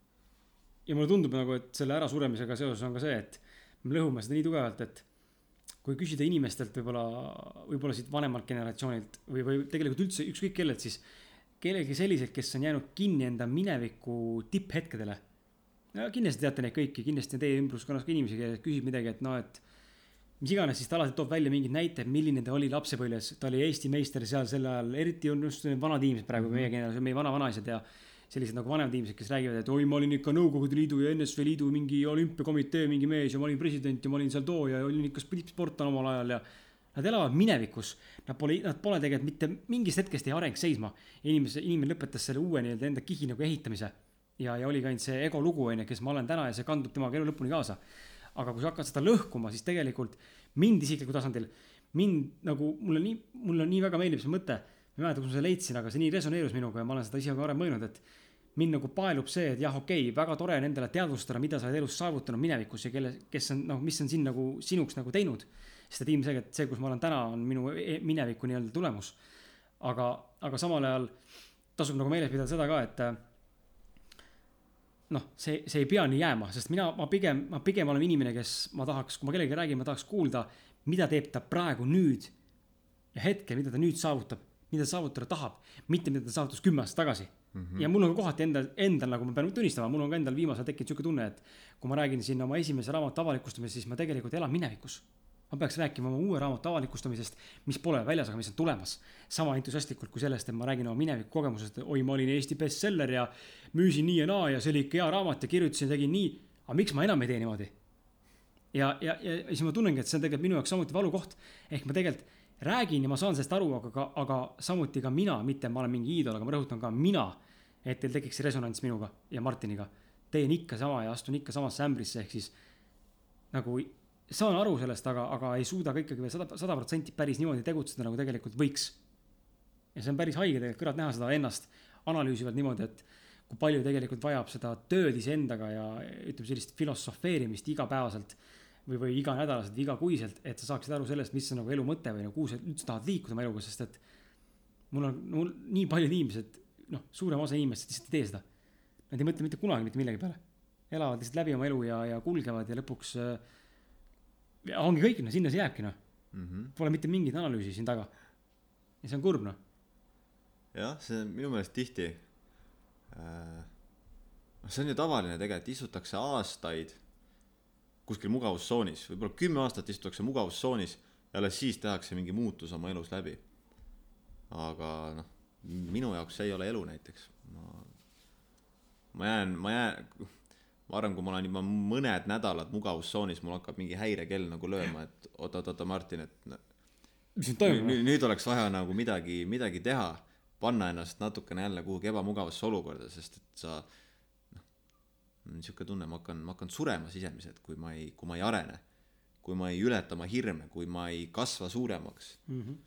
mulle tundub nagu, et selle ärasuremisega seoses on ka see, et me lõhume seda nii tugevalt, et kui küsida inimestelt võib-olla, võib-olla siit vanemalt generatsioonilt või, või tegelikult üldse ükskõik kellelt, siis kellelgi selliseid, kes on jäänud kinni enda mineviku tipphetkedele. no kindlasti teate neid kõiki, kindlasti on teie ümbruskonnas ka inimesi, kes küsib midagi, et noh, et mis iganes, siis ta alati toob välja mingeid näiteid, milline ta oli lapsepõlves, ta oli Eesti meister seal sel ajal, eriti on just need vanad inimesed praegu meie generatsioon, meie vanavanaisad ja sellised nagu vanemad inimesed, kes räägivad, et oi, ma olin ikka Nõukogude Liidu ja NSV Liidu mingi olümpiakomitee mingi mees ja ma olin president ja ma olin seal too ja olin ikka tippsportlane omal ajal ja Nad elavad minevikus, nad pole, nad pole tegelikult mitte mingist hetkest ei areng seisma. inimese, inimene lõpetas selle uue nii-öelda enda kihi nagu ehitamise ja, ja oligi ainult see ego lugu onju, kes ma olen täna ja see kandub temaga elu lõpuni kaasa. aga kui sa hakkad seda lõhkuma, siis tegelikult mind isiklikul tasandil, mind nagu mulle nii, mulle nii väga meeldib see mõte. Ma ei mäleta, kus ma selle leidsin, aga see nii resoneerus minuga ja ma olen seda ise ka varem mõelnud, et mind nagu paelub see, et jah, okei okay,, väga tore on endale teadvustada, mida sa oled elus saavutanud minevikus ja kelle, kes on noh, mis on sind nagu sinuks nagu teinud. sest et ilmselgelt see, kus ma olen täna, on minu e- mineviku nii-öelda tulemus. aga, aga samal ajal tasub nagu meeles pidada seda ka, et noh, see, see ei pea nii jääma, sest mina, ma pigem, ma pigem olen inimene, kes ma tahaks, kui ma kellegagi räägin, ma tahaks kuulda, mida teeb ta praegu nüüd ja hetkel, mida ta nüüd saavutab, mida ta saavutada tahab, mitte mida ta saavutas kümme aastat tagasi mm. -hmm. ja mul on ka kohati endal, endal nagu ma pean tunnistama, mul on ka endal viimasel ajal tekkinud sihuke tunne, et kui ma räägin siin oma esimese raamatu avalikustamisest, siis ma tegelikult elan minevikus ma peaks rääkima oma uue raamatu avalikustamisest, mis pole väljas, aga mis on tulemas. sama entusiastlikult kui sellest, et ma räägin oma mineviku kogemusest, oi, ma olin Eesti bestseller ja müüsin nii ja naa ja see oli ikka hea raamat ja kirjutasin, tegin nii. aga miks ma enam ei tee niimoodi? ja, ja, ja siis ma tunnengi, et see on tegelikult minu jaoks samuti valukoht. ehk ma tegelikult räägin ja ma saan sellest aru, aga, aga samuti ka mina, mitte ma olen mingi iidol, aga ma rõhutan ka mina, et teil tekiks resonants minuga ja Martiniga. teen ikka sama ja astun ikka samasse ämbrisse, ehk siis nagu saan aru sellest, aga, aga ei suuda ka ikkagi veel sada, sada protsenti päris niimoodi tegutseda, nagu tegelikult võiks. ja see on päris haige tegelikult kõrvalt näha seda ennast analüüsivalt niimoodi, et kui palju tegelikult vajab seda tööd iseendaga ja ütleme sellist filosofeerimist igapäevaselt või, või iganädalaselt igakuiselt, et sa saaksid aru sellest, mis on nagu elu mõte või nagu kuhu sa üldse tahad liikuda oma eluga, sest et mul on, mul nii paljud inimesed, noh, suurem osa inimestest lihtsalt ei tee seda. Nad ei mõtle mitte kunagi mitte millegi peale. elavad lihtsalt läbi oma elu ja, ja kulgevad ja lõpuks äh, ja ongi kõik, no sinna see jääbki, noh. Mhm. Pole mitte mingit analüüsi siin taga. ja see on kurb, noh. jah, see on minu meelest tihti äh,. noh, see on ju tavaline tegelikult, istutakse aastaid kuskil mugavustsoonis, võib-olla kümme aastat istutakse mugavustsoonis ja alles siis tehakse mingi muutus oma elus läbi. aga noh, minu jaoks see ei ole elu näiteks. ma, ma jään, ma jään, ma arvan, kui ma olen juba mõned nädalad mugavustsoonis, mul hakkab mingi häirekell nagu lööma, et oot-oot-oot, Martin, et mis nüüd, toimub, nüüd, oleks vaja nagu midagi, midagi teha, panna ennast natukene jälle kuhugi ebamugavasse olukorda, sest et sa noh, niisugune tunne, ma hakkan, ma hakkan surema sisemiselt, kui ma ei, kui ma ei arene. kui ma ei ületa oma hirme, kui ma ei kasva suuremaks. mm. -hmm.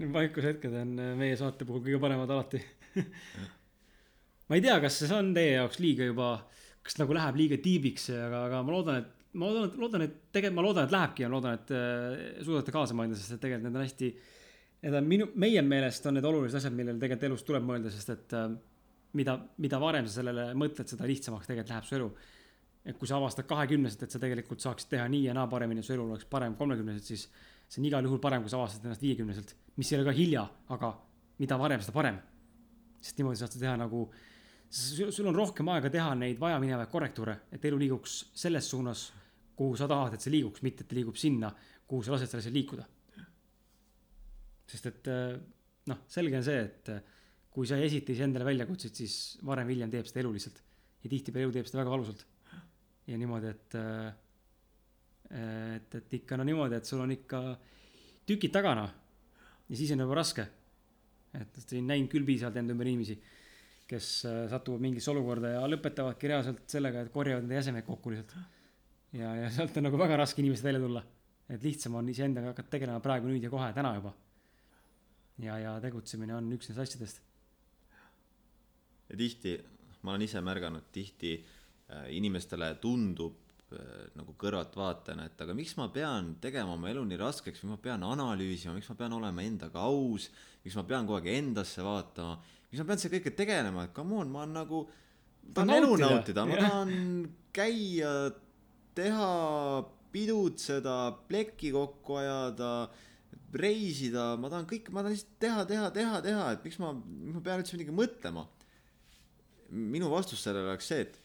Need vaikushetked on äh, meie saate puhul kõige paremad alati. ma ei tea, kas see on teie jaoks liiga juba, kas nagu läheb liiga tiibiks, aga, aga ma loodan, et ma loodan, et loodan, et tegelikult ma loodan, et lähebki ja loodan, et äh, suudate kaasa mõelda, sest et tegelikult need on hästi. Need on minu, meie meelest on need olulised asjad, millele tegelikult elus tuleb mõelda, sest et äh, mida, mida varem sa sellele mõtled, seda lihtsamaks tegelikult läheb su elu. et kui sa avastad kahekümneselt, et sa tegelikult saaksid teha nii ja naa paremini, su elu oleks parem kolmekümneselt, siis see on igal juhul parem, kui sa avastad ennast viiekümneselt, mis ei ole ka hilja, aga mida varem, seda parem. sest niimoodi saad sa teha nagu, sul on rohkem aega teha neid vajaminevaid korrektuure, et elu liiguks selles suunas, kuhu sa tahad, et see liiguks, mitte et liigub sinna, kuhu sa lased sellel liikuda. Sest et äh, noh, selge on see, et äh, kui sa ei esita iseendale väljakutseid, siis varem või hiljem teeb seda elu lihtsalt. ja tihtipeale elu teeb seda väga valusalt. ja niimoodi, et, et, et ikka no niimoodi, et sul on ikka tükid taga noh. ja siis on juba raske. et siin näinud küll piisavalt enda ümber inimesi, kes äh, satuvad mingisse olukorda ja lõpetavadki reaalselt sellega, et korjavad enda jäsemeid kokku lihtsalt. ja, ja sealt on nagu väga raske inimesed välja tulla. et lihtsam on iseendaga hakata tegelema praegu, nüüd ja kohe, täna juba. ja, ja tegutsemine on üks nendest asjadest. Ja tihti, ma olen ise märganud, tihti äh, inimestele tundub äh, nagu kõrvaltvaatajana, et aga miks ma pean tegema oma elu nii raskeks, miks ma pean analüüsima, miks ma pean olema endaga aus, miks ma pean kogu aeg endasse vaatama, miks ma pean selle kõige tegelema, et come on, ma olen nagu, tahan elu nautida, ma tahan käia, teha, pidutseda, plekki kokku ajada, reisida, ma tahan kõike, ma tahan lihtsalt teha, teha, teha, teha, et miks ma, ma pean üldse midagi mõtlema. Minu vastus sellele oleks see, et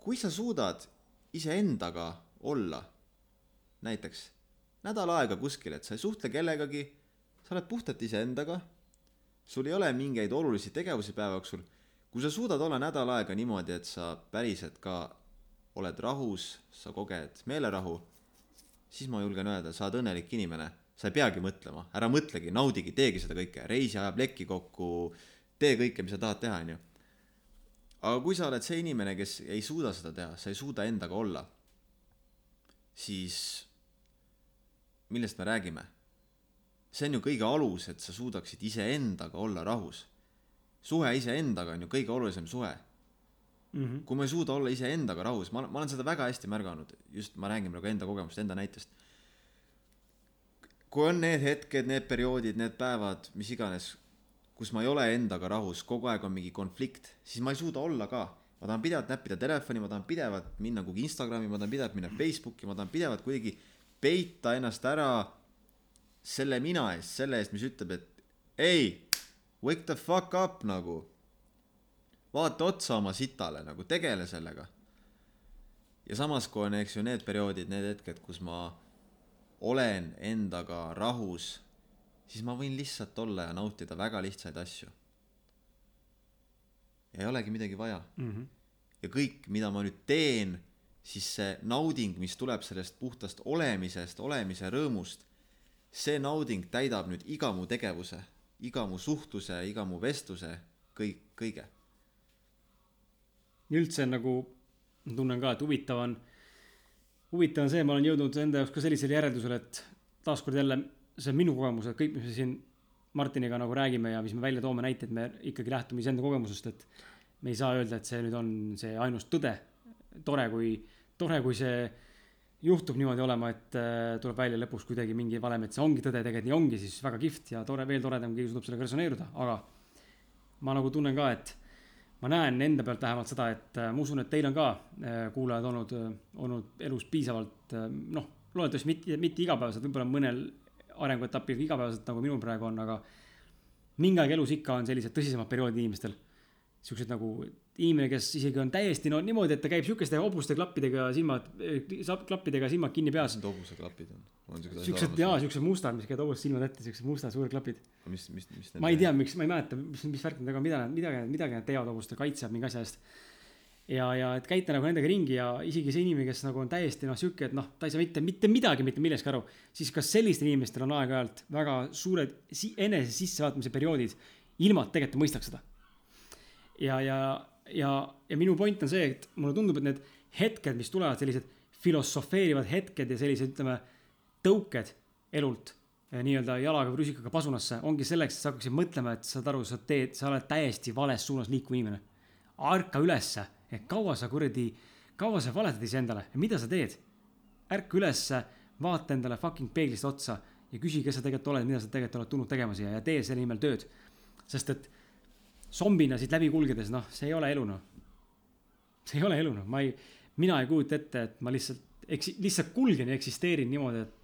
kui sa suudad iseendaga olla näiteks nädal aega kuskil, et sa ei suhtle kellegagi, sa oled puhtalt iseendaga, sul ei ole mingeid olulisi tegevusi päeva jooksul, kui sa suudad olla nädal aega niimoodi, et sa päriselt ka oled rahus, sa koged meelerahu, siis ma julgen öelda, sa oled õnnelik inimene, sa ei peagi mõtlema, ära mõtlegi, naudigi, teegi seda kõike, reisi aja plekki kokku, tee kõike, mis sa tahad teha, onju aga kui sa oled see inimene, kes ei suuda seda teha, sa ei suuda endaga olla, siis millest me räägime? see on ju kõige alus, et sa suudaksid iseendaga olla rahus. suhe iseendaga on ju kõige olulisem suhe. mm. -hmm. kui ma ei suuda olla iseendaga rahus, ma, ma olen seda väga hästi märganud, just ma räägin praegu enda kogemust, enda näitest. kui on need hetked, need perioodid, need päevad, mis iganes, kus ma ei ole endaga rahus, kogu aeg on mingi konflikt, siis ma ei suuda olla ka. ma tahan pidevalt näppida telefoni, ma tahan pidevalt minna kuhugi Instagrami, ma tahan pidevalt minna Facebooki, ma tahan pidevalt kuidagi peita ennast ära selle mina eest, selle eest, mis ütleb, et ei, wake the fuck up nagu. Vaata otsa oma sitale nagu, tegele sellega. ja samas, kui on, eks ju, need perioodid, need hetked, kus ma olen endaga rahus, siis ma võin lihtsalt olla ja nautida väga lihtsaid asju. ei olegi midagi vaja. Mm -hmm. ja kõik, mida ma nüüd teen, siis see nauding, mis tuleb sellest puhtast olemisest, olemise rõõmust, see nauding täidab nüüd iga mu tegevuse, iga mu suhtluse, iga mu vestluse, kõik, kõige. Üldse nagu tunnen ka, et huvitav on, huvitav on see, ma olen jõudnud enda jaoks ka sellisele järeldusele, et taaskord jälle see on minu kogemus, et kõik, mis me siin Martiniga nagu räägime ja mis me välja toome näiteid, me ikkagi lähtume iseenda kogemusest, et me ei saa öelda, et see nüüd on see ainus tõde. tore, kui, tore, kui see juhtub niimoodi olema, et äh, tuleb välja lõpuks kuidagi mingi valem, et see ongi tõde, tegelikult nii ongi, siis väga kihvt ja tore, veel toredam, keegi suudab sellega resoneeruda, aga ma nagu tunnen ka, et ma näen enda pealt vähemalt seda, et äh, ma usun, et teil on ka äh, kuulajad olnud, olnud elus piisavalt äh, noh, loodetavasti mitte, mitte igapäevaselt, võib-olla mõnel arenguetapil igapäevaselt nagu minul praegu on, aga mingi aeg elus ikka on sellised tõsisemad perioodid inimestel. siuksed nagu inimene, kes isegi on täiesti no niimoodi, et ta käib siukeste hobuste klappidega silmad, klappidega silmad kinni peas. mis need hobuseklapid on? on siuksed jaa, siuksed mustad, mis käivad hobust silmad ette, siuksed mustad suured klapid. mis, mis, mis ma ei tea, miks, ma ei mäleta, mis, mis värk need on, mida nad, midagi, midagi nad teevad hobuste, kaitsevad mingi asja eest. ja, ja et käite nagu nendega ringi ja isegi see inimene, kes nagu on täiesti noh, sihuke, et noh, ta ei saa mitte, mitte midagi mitte millestki aru, siis kas sellistel inimestel on aeg-ajalt väga suured si enese sissevaatamise perioodid, ilma et tegelikult mõistaks seda. ja, ja, ja, ja minu point on see, et mulle tundub, et need hetked, mis tulevad, sellised filosofeerivad hetked ja sellised, ütleme, tõuked elult eh, nii-öelda jalaga või rusikaga pasunasse, ongi selleks, et sa hakkaksid mõtlema, et saad aru, sa teed, sa oled täiesti vales suunas liikuv inimene. ärka ülesse, kaua sa kuradi, kaua sa valetad iseendale ja mida sa teed? ärka ülesse, vaata endale fucking peeglist otsa ja küsi, kes sa tegelikult oled, mida sa tegelikult oled tulnud tegema siia ja tee selle nimel tööd. sest et zombina siit läbi kulgedes, noh, see ei ole elu, noh. see ei ole elu, noh, ma ei, mina ei kujuta ette, et ma lihtsalt, eks lihtsalt kulgen ja eksisteerin niimoodi, et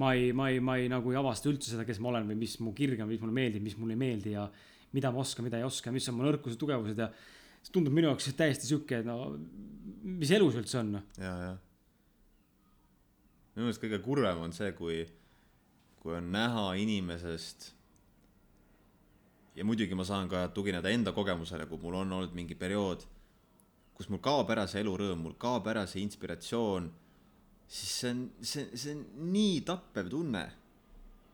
ma ei, ma ei, ma ei nagu ei avasta üldse seda, kes ma olen või mis mu kirg on, mis mulle meeldib, mis mulle ei meeldi ja mida ma oskan, mida ei oska, mis on mu nõrkused, tugevused ja see tundub minu jaoks täiesti sihuke, no mis elu see üldse on, noh. ja, ja. minu meelest kõige kurvem on see, kui, kui on näha inimesest ja muidugi ma saan ka tugineda enda kogemusele, kui mul on olnud mingi periood, kus mul kaob ära see elurõõm, mul kaob ära see inspiratsioon, siis see on, see, see on nii tappev tunne.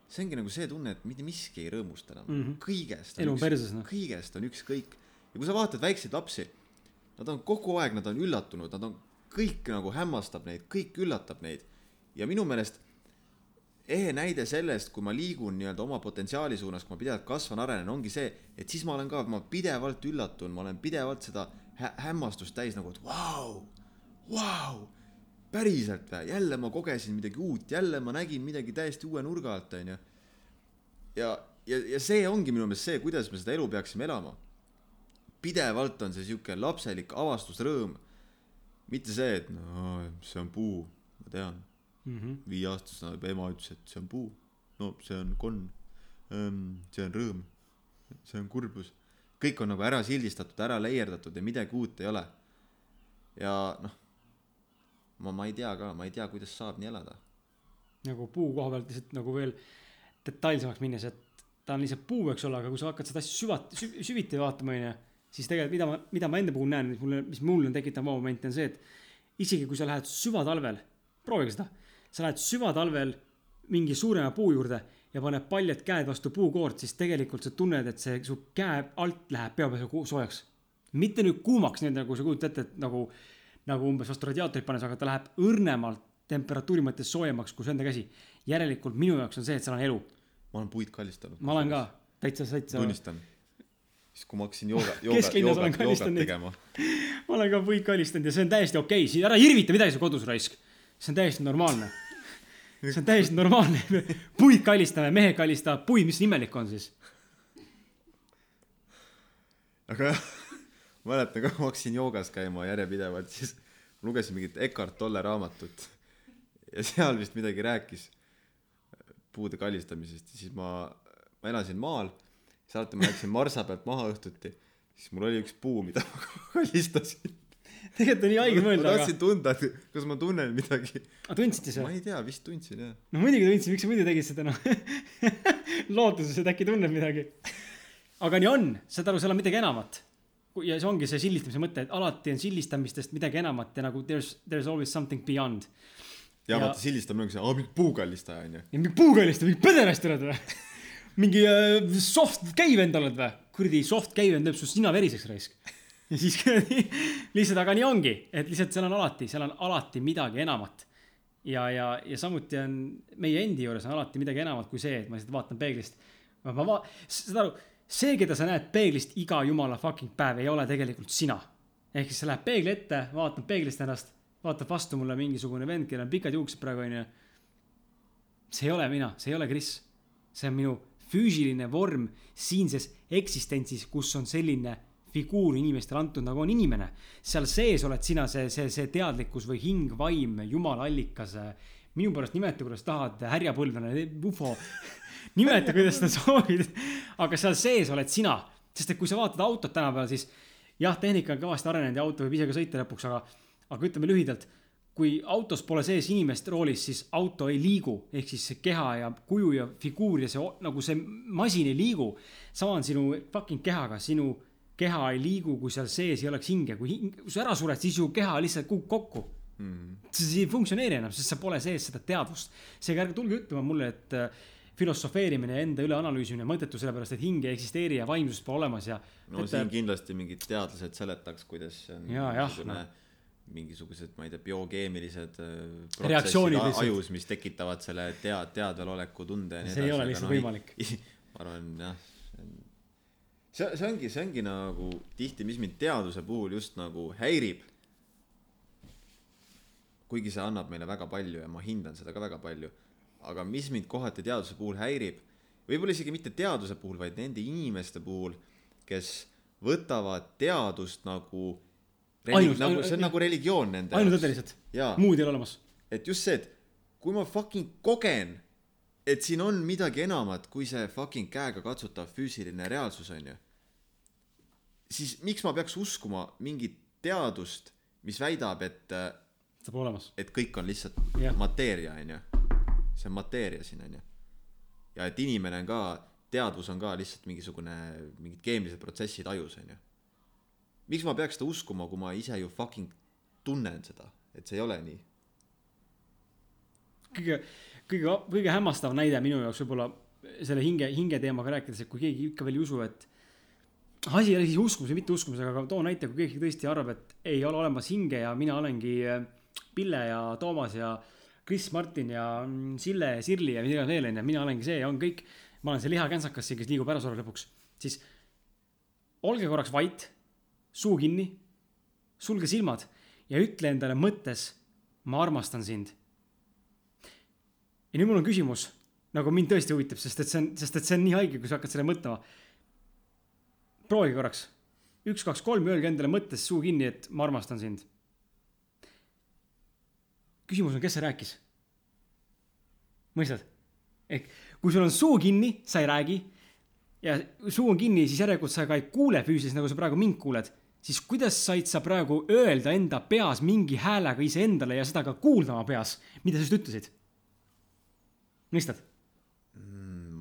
see ongi nagu see tunne, et mitte miski ei rõõmusta enam mm. -hmm. kõigest. elu on perses, noh. kõigest on ükskõik. ja kui sa vaatad väikseid lapsi, nad on kogu aeg, nad on üllatunud, nad on, kõik nagu hämmastab neid, kõik üllatab neid. ja minu meelest ehe näide sellest, kui ma liigun nii-öelda oma potentsiaali suunas, kui ma pidevalt kasvan, arenen, ongi see, et siis ma olen ka, ma pidevalt üllatun, ma olen pidevalt seda hä hämmastust täis nagu, et vau, vau, päriselt või, jälle ma kogesin midagi uut, jälle ma nägin midagi täiesti uue nurga alt, onju. ja, ja, ja see ongi minu meelest see, kuidas me seda elu peaksime elama. pidevalt on see sihuke lapselik avastusrõõm. mitte see, et no see on puu, ma tean, Mhm. viieaastasena ema ütles, et see on puu. no see on konn. see on rõõm. see on kurbus. kõik on nagu ära sildistatud, ära leierdatud ja midagi uut ei ole. ja noh, ma, ma ei tea ka, ma ei tea, kuidas saab nii elada. nagu puu koha pealt lihtsalt nagu veel detailsemaks minnes, et ta on lihtsalt puu, eks ole, aga kui sa hakkad seda asja süvat-, süviti vaatama, onju, siis tegelikult mida ma, mida ma enda puhul näen, mis mulle, mis mul on tekitanud vaba-momente, on see, et isegi kui sa lähed süvatalvel, proovige seda, sa lähed süvatalvel mingi suurema puu juurde ja paned paljad käed vastu puukoort, siis tegelikult sa tunned, et see su käe alt läheb pea peal soojaks. mitte nüüd kuumaks, nii nagu sa kujutad ette, et nagu, nagu umbes vastu radiaatorit pannes, aga ta läheb õrnemalt temperatuuri mõttes soojemaks kui su enda käsi. järelikult minu jaoks on see, et seal on elu. ma olen puid kallistanud. ma olen ka täitsa, täitsa, tunnistan. siis kui ma hakkasin jooga, jooga, joogat, joogat tegema. ma olen ka puid kallistanud ja see on täiesti okei okay., ära irvita midagi seal kodus raisk. See on täiesti normaalne. see on täiesti normaalne, puid kallistame, mehed kallistavad puid, mis imelik on siis? aga jah, mäletan ka, ma hakkasin joogas käima järjepidevalt, siis lugesin mingit Eckart Tolle raamatut ja seal vist midagi rääkis puude kallistamisest ja siis ma, ma elasin maal, siis alati ma läksin marsa pealt maha õhtuti, siis mul oli üks puu, mida ma kallistasin. Tegelikult on nii haige ma mõelda, aga, tahtsin tunda, et kas ma tunnen midagi. aga tundsite ma sa? ei tea, vist tundsin jah. no muidugi tundsin, miks sa muidu tegid seda noh. lootuses, et äkki tunned midagi. aga nii on, saad aru, seal on midagi enamat. ja see ongi see sildistamise mõte, et alati on sildistamistest midagi enamat ja nagu there's, there's always something beyond. ja Ja- vaata sildistab nagu see, aa mingi puukallistaja onju. mingi puukalist, mingi pederast oled või? mingi äh, soft käivend oled või? kuradi soft käivend teeb su sina veriseks raisk. ja siis lihtsalt, aga nii ongi, et lihtsalt seal on alati, seal on alati midagi enamat. ja, ja, ja samuti on meie endi juures on alati midagi enamat kui see, et ma lihtsalt vaatan peeglist. ma, ma va-, saad aru, see, keda sa näed peeglist iga jumala fucking päev, ei ole tegelikult sina. ehk siis sa lähed peegli ette, vaatad peeglist ennast, vaatab vastu mulle mingisugune vend, kellel on pikad juuksed praegu onju see ei ole mina, see ei ole Kris. see on minu füüsiline vorm siinses eksistentsis, kus on selline figuur inimestele antud, nagu on inimene. seal sees oled sina see, see, see teadlikkus või hing, vaim, jumala allikas. minu pärast nimeta, kuidas tahad, härjapõlvene, ufo. nimeta, kuidas sa soovid. aga seal sees oled sina, sest et kui sa vaatad autot tänapäeval, siis jah, tehnika on kõvasti arenenud ja auto võib ise ka sõita lõpuks, aga, aga ütleme lühidalt kui autos pole sees inimest roolis, siis auto ei liigu, ehk siis see keha ja kuju ja figuur ja see nagu see masin ei liigu. sama on sinu fucking kehaga, sinu keha ei liigu, kui seal sees ei oleks hinge, kui hing, kui sa ära sured, siis ju keha lihtsalt kukub kokku Mm. see ei funktsioneeri enam, sest sa pole sees seda teadvust. seega ärge tulge ütlema mulle, et äh, filosofeerimine ja enda üle analüüsimine mõttetu, sellepärast et hing ei eksisteeri ja vaimsust pole olemas ja. no siin kindlasti mingid teadlased seletaks, kuidas see on jah, mingisugune noh. mingisugused, ma ei tea, biokeemilised äh, protsessid ajus, mis tekitavad selle tea-, teadveloleku tunde ja nii See ei ole lihtsalt võimalik. ma arvan jah, see see, ongi, see ongi nagu tihti, mis mind teaduse puhul just nagu häirib. kuigi see annab meile väga palju ja ma hindan seda ka väga palju, aga mis mind kohati teaduse puhul häirib, võib-olla isegi mitte teaduse puhul, vaid nende inimeste puhul, kes võtavad teadust nagu Ainus- nagu ainult- see on nagu religioon nende ainult lihtsalt, jaa, muud ei ole olemas. et just see, et kui ma fucking kogen, et siin on midagi enamat kui see fucking käega katsutav füüsiline reaalsus onju, siis miks ma peaks uskuma mingit teadust, mis väidab, et, see pole olemas. et kõik on lihtsalt Jah. mateeria onju, see on mateeria siin onju. ja et inimene on ka, teadvus on ka lihtsalt mingisugune, mingid keemilised protsessid ajus onju. miks ma peaks seda uskuma, kui ma ise ju fucking tunnen seda, et see ei ole nii kõige, kõige, kõige hämmastav näide minu jaoks võib-olla selle hinge, hinge teemaga rääkides, et kui keegi ikka veel ei usu, et asi ei ole siis uskumus või mitte uskumus, aga too näite, kui keegi tõesti arvab, et ei ole olemas hinge ja mina olengi äh, Pille ja Toomas ja Kris Martin ja mm, Sille ja Sirli ja mida veel onju, mina olengi see ja on kõik. ma olen see lihakänsakas siin, kes liigub ärasolve lõpuks, siis olge korraks vait, suu kinni, sulge silmad ja ütle endale mõttes, ma armastan sind ja nüüd mul on küsimus, nagu mind tõesti huvitab, sest et see on, sest et see on nii haige, kui sa hakkad selle mõtlema. Proovige korraks, üks, kaks, kolm, öelge endale mõttes suu kinni, et ma armastan sind. küsimus on, kes see rääkis? mõistad? ehk kui sul on suu kinni, sa ei räägi ja suu on kinni, siis järelikult sa ka ei kuule füüsiliselt, nagu sa praegu mind kuuled, siis kuidas said sa praegu öelda enda peas mingi häälega iseendale ja seda ka kuulda oma peas, mida sa just ütlesid? mõistad?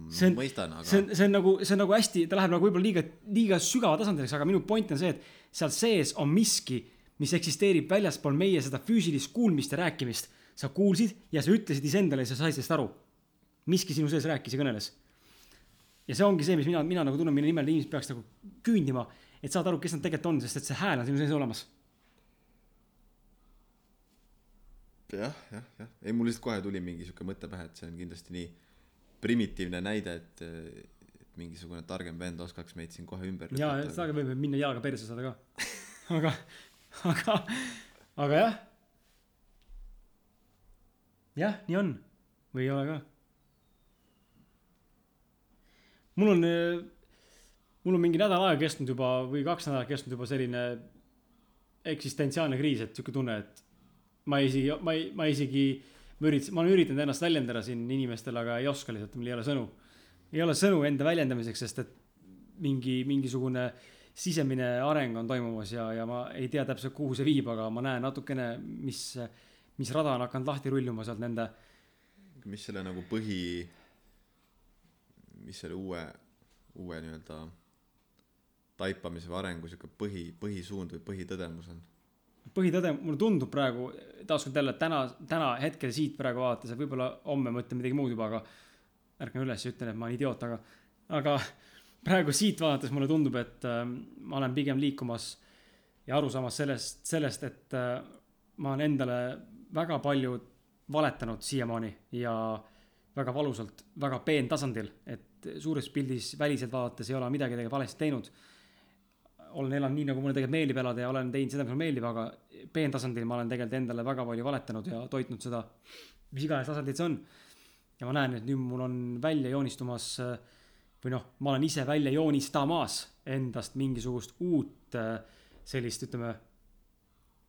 See on- mõistan, aga see on, see on nagu, see on nagu hästi, ta läheb nagu võib-olla liiga, liiga sügava tasandile, aga minu point on see, et seal sees on miski, mis eksisteerib väljaspool meie seda füüsilist kuulmist ja rääkimist. sa kuulsid ja sa ütlesid iseendale ja sa said sellest aru. miski sinu sees rääkis ja kõneles. ja see ongi see, mis mina, mina nagu tunnen, mille nimel inimesed peaks nagu küündima, et saada aru, kes nad tegelikult on, sest et see hääl on sinu sees olemas. jah, jah, jah, ei mul lihtsalt kohe tuli mingi sihuke mõte pähe, et see on kindlasti nii primitiivne näide, et, mingisugune targem vend oskaks meid siin kohe ümber ja seda võib minna jalaga perse saada ka. aga, aga, aga jah. jah, nii on või ei ole ka. mul on, mul on mingi nädal aega kestnud juba või kaks nädalat kestnud juba selline eksistentsiaalne kriis, et sihuke tunne, et ma isegi, ma ei, ma isegi, ma üritasin, ma olen üritanud ennast väljendada siin inimestele, aga ei oska lihtsalt, mul ei ole sõnu. ei ole sõnu enda väljendamiseks, sest et mingi, mingisugune sisemine areng on toimumas ja, ja ma ei tea täpselt, kuhu see viib, aga ma näen natukene, mis, mis rada on hakanud lahti rulluma sealt nende mis selle nagu põhi, mis selle uue, uue nii-öelda taipamise või arengu sihuke põhi, põhisuund või põhitõdemus on? põhitõde, mulle tundub praegu, taaskord jälle täna, täna hetkel siit praegu vaadates ja võib-olla homme mõtlen midagi muud juba, aga ärkan üles ja ütlen, et ma olen idioot, aga, aga praegu siit vaadates mulle tundub, et äh, ma olen pigem liikumas ja aru saamas sellest, sellest, et äh, ma olen endale väga palju valetanud siiamaani ja väga valusalt, väga peentasandil, et suures pildis väliselt vaadates ei ole midagi tegelikult valesti teinud olen elanud nii, nagu mulle tegelikult meeldib elada ja olen teinud seda, mis mulle meeldib, aga peentasandil ma olen tegelikult endale väga palju valetanud ja toitnud seda, mis iganes tasandil see on. ja ma näen, et nüüd mul on välja joonistumas või noh, ma olen ise välja joonistamas endast mingisugust uut sellist, ütleme,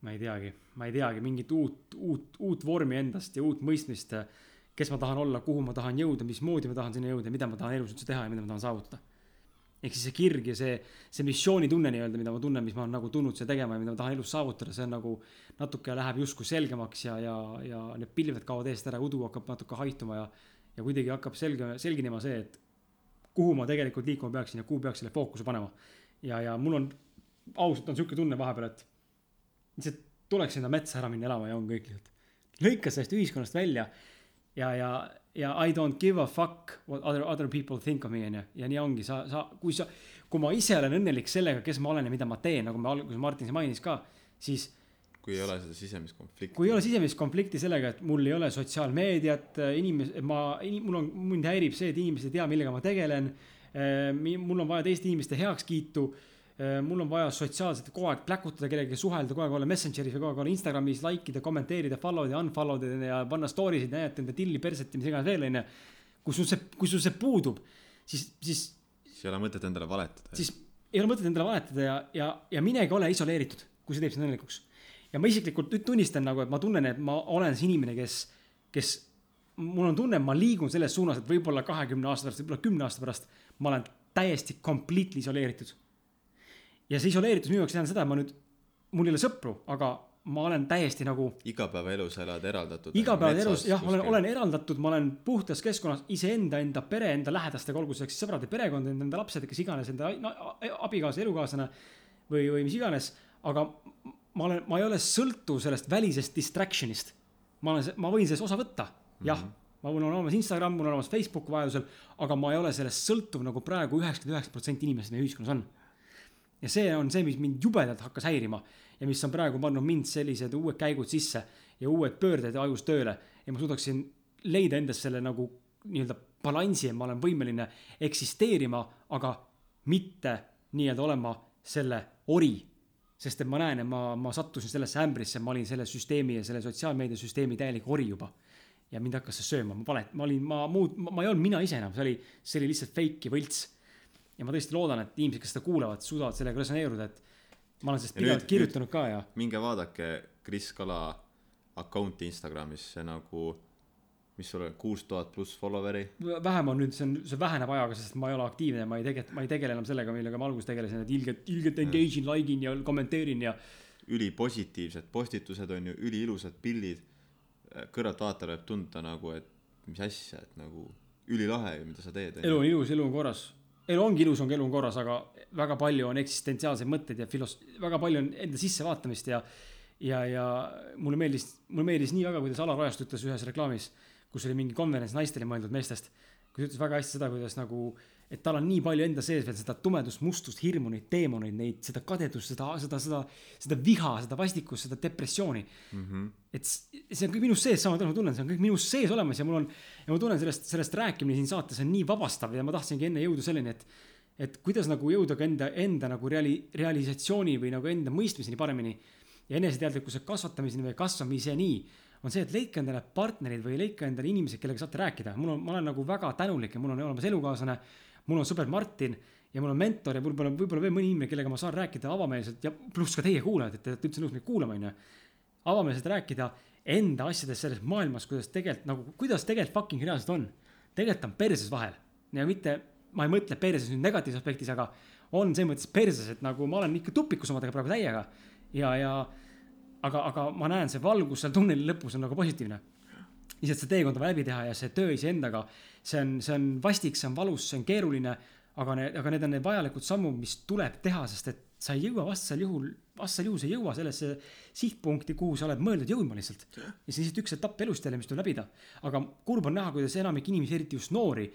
ma ei teagi, ma ei teagi, mingit uut, uut, uut vormi endast ja uut mõistmist, kes ma tahan olla, kuhu ma tahan jõuda, mismoodi ma tahan sinna jõuda mida ma tahan elus üldse teha ja mida ma tahan saavutada ehk siis see kirg ja see, see missioonitunne nii-öelda, mida ma tunnen, mis ma olen nagu tulnud seda tegema ja mida ma tahan elus saavutada, see on nagu natuke läheb justkui selgemaks ja, ja, ja need pilved kaovad eest ära, udu hakkab natuke haituma ja, ja kuidagi hakkab selge, selginema see, et kuhu ma tegelikult liikuma peaksin ja kuhu peaks selle fookuse panema. ja, ja mul on, ausalt on sihuke tunne vahepeal, et lihtsalt tuleks sinna metsa ära minna elama ja on kõik lihtsalt. lõika sellest ühiskonnast välja ja, ja, ja I don't give a fuck what other, other people think of me onju. ja nii ongi, sa, sa, kui sa, kui ma ise olen õnnelik sellega, kes ma olen ja mida ma teen, nagu me alguses Martin mainis ka, siis kui ei ole seda sisemist konflikti. kui ei ole sisemist konflikti sellega, et mul ei ole sotsiaalmeediat, inimes-, ma, mul on, mind häirib see, et inimesed ei tea, millega ma tegelen. mul on vaja teiste inimeste heakskiitu. Mul on vaja sotsiaalselt kogu aeg pläkutada kellegagi, suhelda, kogu aeg olla Messengeris või kogu aeg olla Instagramis, like ida, kommenteerida, follow ida, unfollow ida ja panna story sid, näidata enda tilli, perset ja mis iganes veel onju. kui sul see, kui sul see puudub, siis, siis siis ei ole mõtet endale valetada. siis ei ole mõtet endale valetada ja, ja, ja minegi ole isoleeritud, kui see teeb sind õnnelikuks. ja ma isiklikult nüüd tunnistan nagu, et ma tunnen, et ma olen see inimene, kes, kes, mul on tunne, ma liigun selles suunas, et võib-olla kahekümne aasta pärast, võib-olla kümne aasta pärast ma olen täiesti completely isoleeritud. Ja see isoleeritus minu jaoks tähendab seda, et ma nüüd, mul ei ole sõpru, aga ma olen täiesti nagu igapäevaelus elad eraldatud. igapäevaelus jah, olen, olen eraldatud, ma olen puhtas keskkonnas iseenda, enda pere, enda lähedastega, olgu selleks sõbrad ja perekond, enda lapsed, kes iganes, enda no, abikaasa, elukaaslane või, või mis iganes. aga ma olen, ma ei ole sõltuv sellest välisest distraction'ist. ma olen, ma võin sellest osa võtta, jah mm. -hmm ma mul on olemas Instagram, mul on olemas Facebook vajadusel, aga ma ei ole sellest sõltuv nagu praegu üheksakümmend üheksa protsenti inimestest meie ühiskonnas on. Ja see on see, mis mind jubedalt hakkas häirima ja mis on praegu pannud mind sellised uued käigud sisse ja uued pöörded ajus tööle ja ma suudaksin leida endas selle nagu nii-öelda balansi, et ma olen võimeline eksisteerima, aga mitte nii-öelda olema selle ori. sest et ma näen, et ma, ma sattusin sellesse ämbrisse, ma olin selle süsteemi ja selle sotsiaalmeediasüsteemi täielik ori juba. ja mind hakkas see sööma, ma valet-, ma olin, ma muud, ma ei olnud mina ise enam, see oli, see oli lihtsalt fake ja võlts. Ja ma tõesti loodan, et inimesed, kes seda kuulavad, suudavad sellega resoneeruda, et ma olen sellest pidevalt kirjutanud ka ja minge vaadake Kris Kala account'i Instagramis, see nagu, mis sul on, kuus tuhat pluss follower'i. vähem on nüüd, see on, see väheneb ajaga, sest ma ei ole aktiivne, ma ei tege-, ma ei tegele enam sellega, millega ma alguses tegelesin, et ilgelt, ilgelt engage in, like in ja kommenteerin ja ülipositiivsed postitused on ju, üliilusad pildid. kõrvaltvaatajale võib tunda nagu, et mis asja, et nagu ülilahe ju, mida sa teed. elu on ilus, elu on korras. Elu ongi ilus, ongi elu on korras, aga väga palju on eksistentsiaalseid mõtteid ja filos-, väga palju on enda sissevaatamist ja ja, ja mulle meeldis, mulle meeldis nii väga, kuidas Alar Ojaste ütles ühes reklaamis, kus oli mingi konverents naistele mõeldud meestest, kus ütles väga hästi seda, kuidas nagu, et tal on nii palju enda sees veel seda tumedust, mustust, hirmu, neid teemoneid, neid, seda kadedust, seda, seda, seda, seda viha, seda vastikust, seda depressiooni mm. -hmm. et see on kõik minus sees, sama ma tunnen, see on kõik minus sees olemas ja mul on, ja ma tunnen sellest, sellest rääkimine siin saates on nii vabastav ja ma tahtsingi enne jõuda selleni, et et kuidas nagu jõuda ka enda, enda nagu reali-, realisatsiooni või nagu enda mõistmiseni paremini ja eneseteadlikkuse kasvatamiseni või kasvamiseni on see, et leidke endale partnerid või leidke endale inimesed, kellega saate rääkida. mul on, ma olen nagu väga tänulik ja mul on olemas elukaaslane, mul on sõber Martin ja mul on mentor ja võib-olla, võib-olla veel mõni inimene, kellega ma saan rääkida avameelselt ja pluss ka teie kuulajad, et te olete üldse nõus meid kuulama, onju avameelselt rääkida enda asjadest selles maailmas, kuidas tegelikult nagu, kuidas tegelikult fucking reaalselt on. tegelikult on perses vahel ja mitte, ma ei mõtle perses nüüd negatiivses aspektis, aga on selles mõttes perses, et nagu ma olen ikka tupikus omadega praegu täiega ja, ja aga, aga ma näen, see valgus seal tunneli lõpus on nagu positiivne. Lihtsalt see teekond on läbi teha ja see töö iseendaga, see on, see on vastik, see on valus, see on keeruline, aga need, aga need on need vajalikud sammud, mis tuleb teha, sest et sa ei jõua vastasel juhul vastasel juhul sa ei jõua sellesse sihtpunkti, kuhu sa oled mõeldud jõudma lihtsalt. ja see on lihtsalt üks etapp elust jälle, mis tuleb läbida. aga kurb on näha, kuidas enamik inimesi, eriti just noori,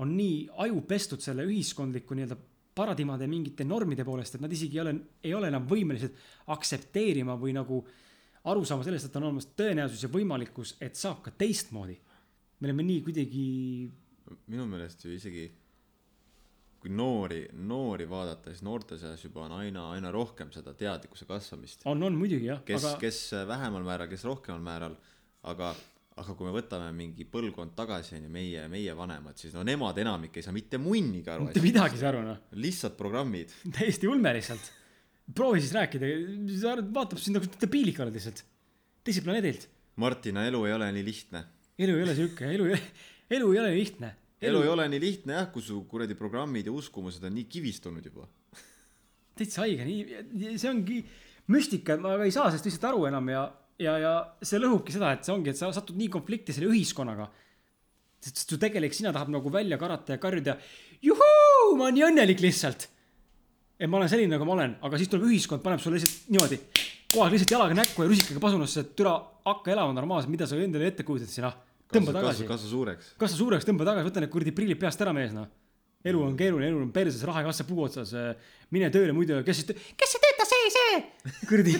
on nii aju pestud selle ühiskondliku nii-öelda paradigmade ja mingite normide poolest, et nad isegi ei ole, ei ole enam võimelised aktsepteerima või nagu aru saama sellest, et on olemas tõenäosus ja võimalikkus, et saab ka teistmoodi. me oleme nii kuidagi minu meelest ju isegi kui noori, noori vaadata, siis noorte seas juba on aina, aina rohkem seda teadlikkuse kasvamist. on, on muidugi jah, kes aga kes vähemal määral, kes rohkemal määral, aga, aga kui me võtame mingi põlvkond tagasi, on ju, meie, meie vanemad, siis no nemad enamik ei saa mitte munnigi aru mitte, midagi ei saa aru noh, lihtsalt programmid. täiesti ulme lihtsalt. Proovi siis rääkida, vaatab sind nagu debiilik oled lihtsalt, teiselt planeedilt. Martina elu ei ole nii lihtne. elu ei ole sihuke, elu, elu ei ole lihtne. elu ei ole nii lihtne jah, kui su kuradi programmid ja uskumused on nii kivistunud juba. täitsa haige, nii, see ongi müstika, ma ei saa sellest lihtsalt aru enam ja, ja, ja see lõhubki seda, et see ongi, et sa satud nii konflikti selle ühiskonnaga. sest su tegelik sina tahab nagu välja karata ja karjuda, juhuu, ma olen nii õnnelik lihtsalt. Et ma olen selline, nagu ma olen, aga siis tuleb ühiskond, paneb sulle lihtsalt niimoodi kohe aeg lihtsalt jalaga näkku ja rusikaga pasunasse, et türa, hakka elama normaalselt, mida sa endale ette kujutad siin, noh. tõmba tagasi, kasva suureks. kasva suureks, tõmba tagasi, võta need kuradi prillid peast ära, mees, noh. elu on keeruline, elu on perses, raha ei kasva puu otsas. mine tööle, muidu, kes siis, kes see töötab, see, see. kuradi,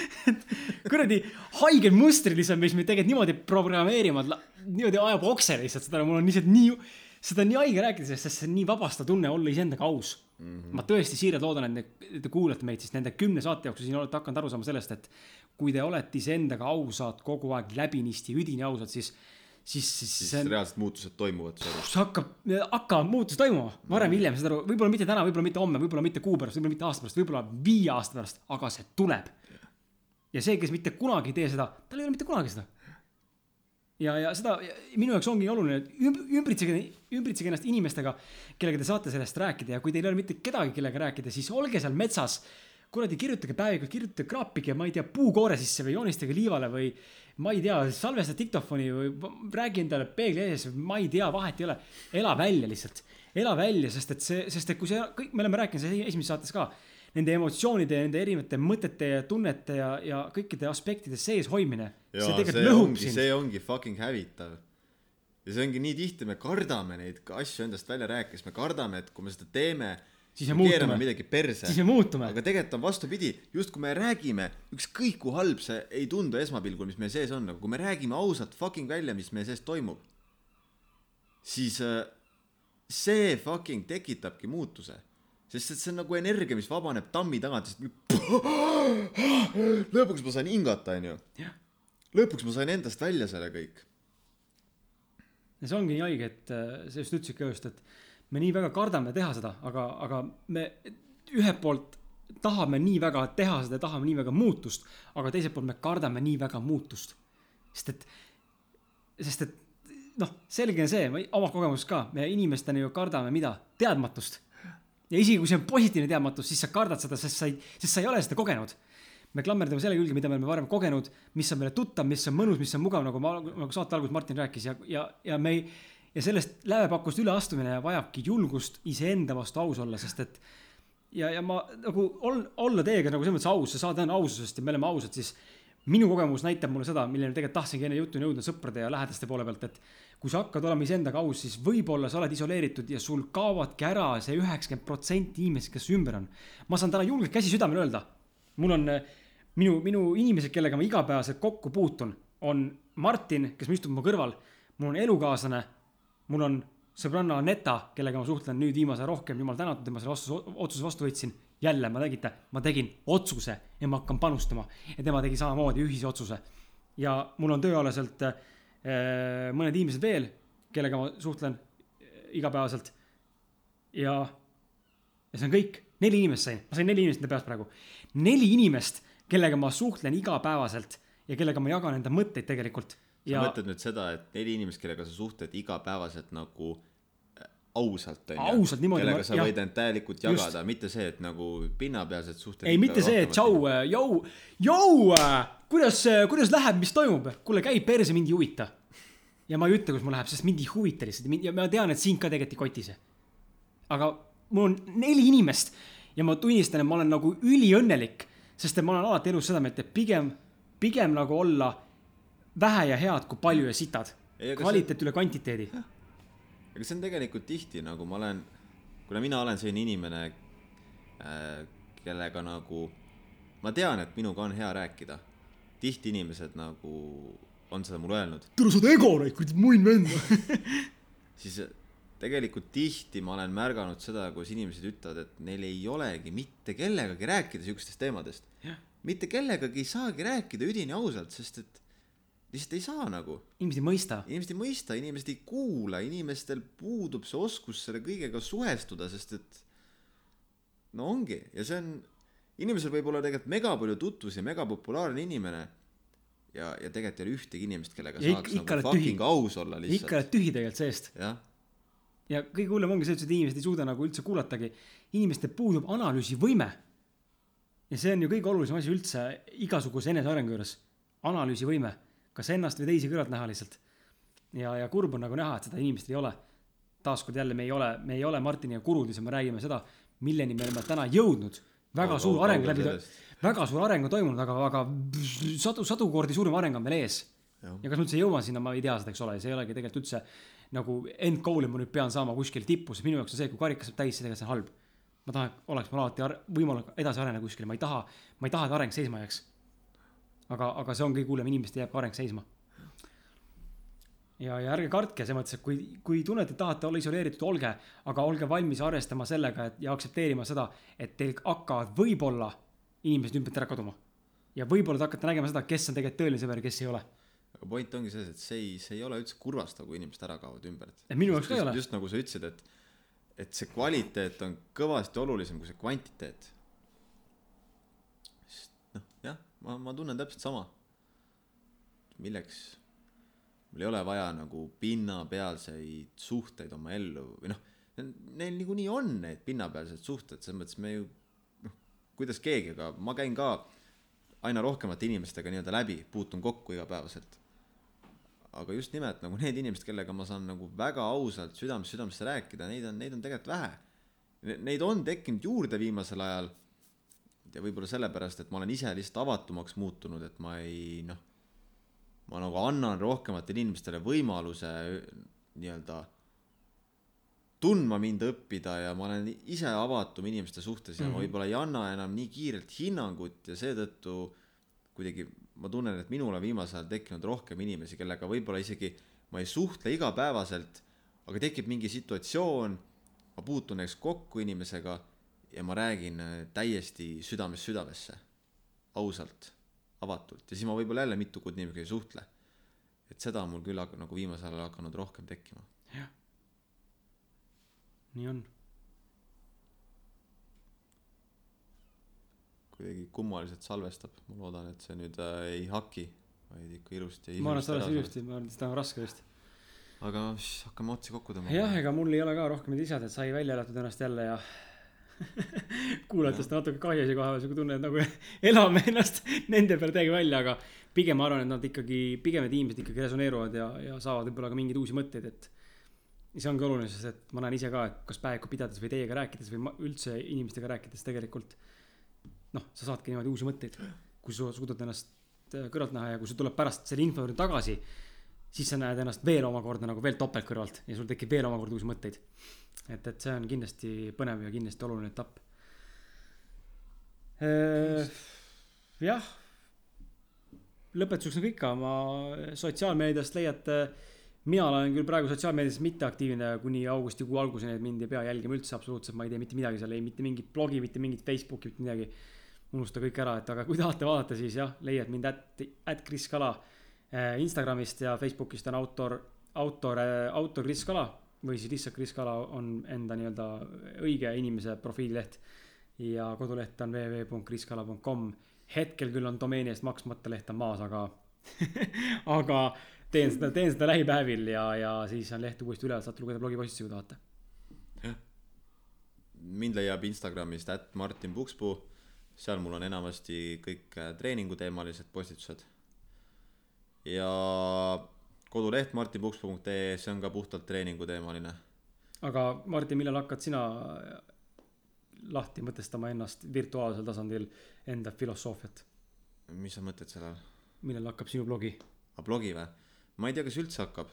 kuradi haiged mustrid lihtsalt, mis meid tegelikult niimoodi programmeerivad, niimoodi ajab okse lihtsalt seda, mul on lihtsalt nii, seda on nii haige rääkida sest see on nii vabastav tunne olla iseendaga aus mm. -hmm. ma tõesti siiralt loodan, et te, te kuulate meid siis nende kümne saate jooksul siin olete hakanud aru saama sellest, et kui te olete iseendaga ausad kogu aeg läbinisti üdini ausad, siis, siis, siis siis on reaalsed muutused toimuvad see hakkab, hakkavad muutused toimuma, varem või hiljem, saad aru, võib-olla mitte täna, võib-olla mitte homme, võib-olla mitte kuu pärast, võib-olla mitte aasta pärast, võib-olla viie aasta pärast, aga see tuleb. ja see, kes mitte kunagi ei tee seda, tal ei ole mitte kunagi seda. ja, ja seda minu jaoks ongi oluline, et üm- ümbritsege, ümbritsege ennast inimestega, kellega te saate sellest rääkida ja kui teil ei ole mitte kedagi, kellega rääkida, siis olge seal metsas. kuradi kirjutage päevikud, kirjutage kraapige, ma ei tea, puukoore sisse või joonistage liivale või ma ei tea, salvesta diktofoni või räägi endale peegli ees, ma ei tea, vahet ei ole. ela välja lihtsalt, ela välja, sest et see, sest et kui see kõik, me oleme rääkinud selles esimeses saates ka. Nende emotsioonide, nende erinevate mõtete ja tunnete ja, ja kõikide aspektide sees hoidmine. see tegelikult see lõhub ongi, sind. see ongi fucking hävitav. ja see ongi nii tihti, me kardame neid asju endast välja rääkides, me kardame, et kui me seda teeme, Siis me muutume. midagi perse siis me muutume. aga tegelikult on vastupidi, justkui me räägime, ükskõik kui halb see ei tundu esmapilgul, mis meie sees on, aga kui me räägime ausalt fucking välja, mis meie sees toimub, siis äh, see fucking tekitabki muutuse. Sest et see on nagu energia, mis vabaneb tammi tagant, sest lõpuks ma sain hingata, onju. lõpuks ma sain endast välja selle kõik. ja see ongi nii haige, et äh, sa just ütlesid ka just, et me nii väga kardame teha seda, aga, aga me ühelt poolt tahame nii väga teha seda, tahame nii väga muutust, aga teiselt poolt me kardame nii väga muutust. sest et, sest et noh, selge on see, oma kogemusest ka, me inimestena ju kardame mida, teadmatust. Ja isegi kui see on positiivne teadmatus, siis sa kardad seda, sest sa ei, sest sa ei ole seda kogenud. Me klammerdume selle külge, mida me oleme varem kogenud, mis on meile tuttav, mis on mõnus, mis on mugav, nagu ma, nagu saate alguses Martin rääkis ja, ja, ja me ei, ja sellest lävepakust üleastumine vajabki julgust iseenda vastu aus olla, sest et ja, ja ma nagu ol, olla teiega nagu selles mõttes aus, see saade on aususest ja me oleme ausad, siis minu kogemus näitab mulle seda, milleni tegelikult tahtsingi enne jutuni jõuda sõprade ja lähedaste poole pealt, et kui sa hakkad olema iseendaga aus, siis võib-olla sa oled isoleeritud ja sul kaovadki ära see üheksakümmend protsenti inimesed, kes ümber on. ma saan täna julgelt käsi südamel öelda, mul on äh, minu, minu inimesed, kellega ma igapäevaselt kokku puutun, on Martin, kes istub mu kõrval, mul on elukaaslane, mul on sõbranna Aneta, kellega ma suhtlen nüüd viimase rohkem, jumal tänatud, et ma selle otsuse, otsuse vastu võtsin. jälle ma tegite, ma tegin otsuse ja ma hakkan panustama ja tema tegi samamoodi ühise otsuse. ja mul on tööalaselt äh, mõned inimesed veel, kellega ma suhtlen äh, igapäevaselt. ja, ja see on kõik, neli inimest sain, ma sain neli inimest enda peast praegu. neli inimest, kellega ma suhtlen igapäevaselt ja kellega ma jagan enda mõtteid tegelikult. sa ja mõtled nüüd seda, et neli inimest, kellega sa suhtled igapäevaselt nagu äh, ausalt onju. Kellega sa võid end täielikult jagada, mitte see, et nagu pinnapealsed suhted. ei, mitte see, et tšau, jõu, jõu, kuidas, kuidas läheb, mis toimub? kuule, käi perse, mind ei huvita. ja ma ei ütle, kus mul läheb, sest mind ei huvita lihtsalt ja ma tean, et sind ka tegelikult ei koti see. aga mul on neli inimest ja ma tunnistan, et ma olen nagu üliõnnelik sest et ma olen alati elus seda meelt, et pigem, pigem nagu olla vähe ja head kui palju ja sitad. Aga see- kvaliteet üle kvantiteedi. Aga see on tegelikult tihti nagu ma olen, kuna mina olen selline inimene äh,, kellega nagu ma tean, et minuga on hea rääkida. tihti inimesed nagu on seda mulle öelnud, tule sa oled Egor, kuradi munn vend. siis tegelikult tihti ma olen märganud seda, kus inimesed ütlevad, et neil ei olegi mitte kellegagi rääkida siukestest teemadest Jah.. mitte kellegagi ei saagi rääkida üdini ausalt, sest et lihtsalt ei saa nagu. inimesed ei mõista. inimesed ei mõista, inimesed ei kuula, inimestel puudub see oskus selle kõigega suhestuda, sest et no ongi ja see on, inimesel võib olla tegelikult mega palju tutvusi, mega populaarne inimene ja, ja tegelikult ei ole ühtegi inimest, kellega Ja saaks ikka- ikka nagu fucking aus olla ikka lihtsalt. oled tühi tegelikult seest. jah, ja kõige hullem ongi see, et inimesed ei suuda nagu üldse kuulatagi. inimestel puudub analüüsivõime. ja see on ju kõige olulisem asi üldse igasuguse enesearengu juures. analüüsivõime, kas ennast või teisi kõrvalt näha lihtsalt. ja, ja kurb on nagu näha, et seda inimestel ei ole. taaskord jälle, me ei ole, me ei ole Martiniga kurud, lihtsalt me räägime seda, milleni me oleme täna jõudnud. väga suur areng läbi väga suur areng on toimunud, aga, aga sadu, sadu kordi suurem areng on veel ees ja kas ma üldse jõuan sinna, ma ei tea seda, eks ole, see ei olegi tegelikult üldse nagu end goal'i ma nüüd pean saama kuskil tippu, sest minu jaoks on see, kui karikas saab täis, see on halb. ma tahan, oleks mul alati võimalus edasi areneda kuskile, ma ei taha, ma ei taha, et areng seisma jääks. aga, aga see on kõige hullem, inimestel jääb ka areng seisma. ja, ja ärge kartke selles mõttes, et kui, kui tunnete, et tahate olla isoleeritud, olge, aga olge valmis arvestama sellega, et ja aktsepteerima seda, et teil hakkavad võib-olla inimesed ümbert ära kaduma. ja võib-olla te hakkate nägema seda, kes on tegelikult tõeline sõber kes ei ole aga point ongi selles, et see ei, see ei ole üldse kurvastav, kui inimesed ära kaovad ümbert. Minu jaoks ka ei ole. just nagu sa ütlesid, et, et see kvaliteet on kõvasti olulisem kui see kvantiteet. sest noh, jah, ma, ma tunnen täpselt sama. milleks, mul ei ole vaja nagu pinnapealseid suhteid oma ellu või noh, neil niikuinii on need pinnapealsed suhted, selles mõttes me ju noh, kuidas keegi, aga ma käin ka aina rohkemate inimestega nii-öelda läbi, puutun kokku igapäevaselt aga just nimelt nagu need inimesed, kellega ma saan nagu väga ausalt südamest südamesse rääkida, neid on, neid on tegelikult vähe. Neid on tekkinud juurde viimasel ajal. Ja võib-olla sellepärast, et ma olen ise lihtsalt avatumaks muutunud, et ma ei noh, ma nagu annan rohkematele inimestele võimaluse nii-öelda tundma mind õppida ja ma olen ise avatum inimeste suhtes ja mm -hmm. ma võib-olla ei anna enam nii kiirelt hinnangut ja seetõttu kuidagi ma tunnen, et minul on viimasel ajal tekkinud rohkem inimesi, kellega võib-olla isegi ma ei suhtle igapäevaselt, aga tekib mingi situatsioon, ma puutun näiteks kokku inimesega ja ma räägin äh, täiesti südamest südamesse, ausalt, avatult ja siis ma võib-olla jälle mitu kuud inimesega ei suhtle. et seda on mul küll nagu viimasel ajal hakanud rohkem tekkima. nii on. kuidagi kummaliselt salvestab, ma loodan, et see nüüd äh, ei haki, vaid ikka ilusti. ma arvan, et oleks ilusti, ma arvan, et seda on raske vist. aga hakkame otsi kokku tõmbama. jah, ega mul ei ole ka rohkem lisada, et sai välja elatud ennast jälle ja kuulajatest on natuke kahju isegi sihuke tunne, et nagu elame ennast nende peale täiega välja, aga pigem ma arvan, et nad ikkagi, pigem need inimesed ikkagi resoneeruvad ja, ja saavad võib-olla ka mingeid uusi mõtteid, et see ongi oluline, sest et ma näen ise ka, et kas päevikut pidades või teiega rääkides või ma- üldse inimestega rääkides tegelikult noh, sa saadki niimoodi uusi mõtteid, kui sa suudad ennast äh, kõrvalt näha ja kui sul tuleb pärast selle info juurde tagasi, siis sa näed ennast veel omakorda nagu veel topelt kõrvalt ja sul tekib veel omakorda uusi mõtteid. et, et see on kindlasti põnev ja kindlasti oluline etapp. jah, lõpetuseks nagu ikka, ma sotsiaalmeediast leiate, mina olen küll praegu sotsiaalmeedias mitteaktiivne kuni augustikuu alguseni, et mind ei pea jälgima üldse absoluutselt, ma ei tee mitte midagi seal, ei mitte mingit blogi, mitte mingit Facebooki, mitte midagi. unusta kõik ära, et aga kui tahate vaadata, siis jah, leiad mind at, at Kris Kala eh, Instagramist ja Facebookist on autor, autor, autor Kris Kala või siis lihtsalt Kris Kala on enda nii-öelda õige inimese profiilileht ja koduleht on www.kriskala.com. hetkel küll on domeeni eest maksmata leht on maas, aga aga teen seda, teen seda lähipäevil ja, ja siis on leht uuesti üleval, saate lugeda blogipostitusi, kui tahate. mind leiab Instagramist at Martin Pukspuu, seal mul on enamasti kõik äh, treeninguteemalised postitused. ja koduleht martinpukspuu.ee, see on ka puhtalt treeninguteemaline. aga Martin, millal hakkad sina lahti mõtestama ennast virtuaalsel tasandil enda filosoofiat, mis sa mõtled selle all? millal hakkab sinu blogi? aga blogi või? ma ei tea, kas üldse hakkab.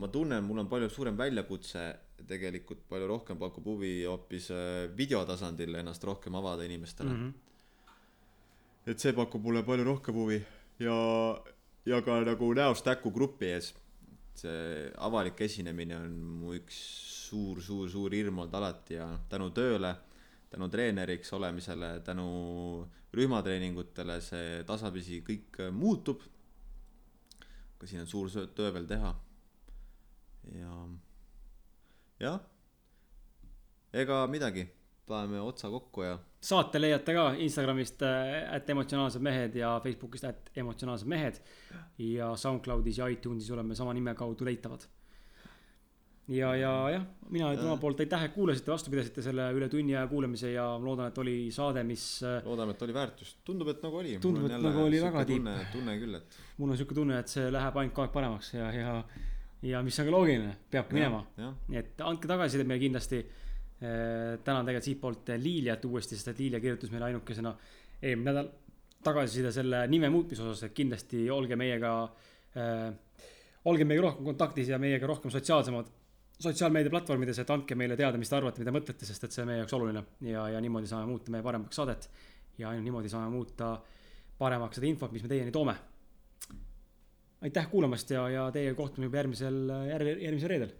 ma tunnen, mul on palju suurem väljakutse, tegelikult palju rohkem pakub huvi hoopis äh, videotasandil ennast rohkem avada inimestele mm. -hmm. et see pakub mulle palju rohkem huvi ja, ja ka nagu näost näkku grupi ees. see avalik esinemine on mu üks suur, suur, suur hirm olnud alati ja tänu tööle, tänu treeneriks olemisele, tänu rühmatreeningutele see tasapisi kõik muutub. aga siin on suur töö veel teha. ja, jah, ega midagi, paneme otsa kokku ja saate leiate ka Instagramist ätt emotsionaalsed mehed ja Facebookist ätt emotsionaalsed mehed ja SoundCloudis ja iTunesis oleme sama nime kaudu leitavad. ja, ja jah, mina ütlen omalt poolt aitäh, et kuulasite, vastu pidasite selle üle tunni aja kuulamise ja loodan, et oli saade, mis äh, loodame, et oli väärtust, tundub, et nagu oli. Tundub, et nagu oli väga tipp. tunne, küll, et. mul on siuke tunne, et see läheb ainult kogu aeg paremaks ja, ja, ja mis on ka loogiline, peabki minema. et andke tagasisidet meile kindlasti. Tänan tegelikult siitpoolt Liiliat uuesti, sest et Liilia kirjutas meile ainukesena eelmine nädal tagasiside selle nime muutmise osas, et kindlasti olge meiega äh,. olge meiega rohkem kontaktis ja meiega rohkem sotsiaalsemad, sotsiaalmeediaplatvormides, et andke meile teada, mis te arvate, mida mõtlete, sest et see on meie jaoks oluline ja, ja niimoodi saame muuta meie paremaks saadet. ja ainult niimoodi saame muuta paremaks seda infot, mis me teieni toome. aitäh kuulamast ja, ja teiega kohtume juba järgmisel, järgmisel reedel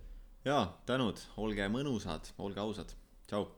jaa, tänud, olge mõnusad, olge ausad, tšau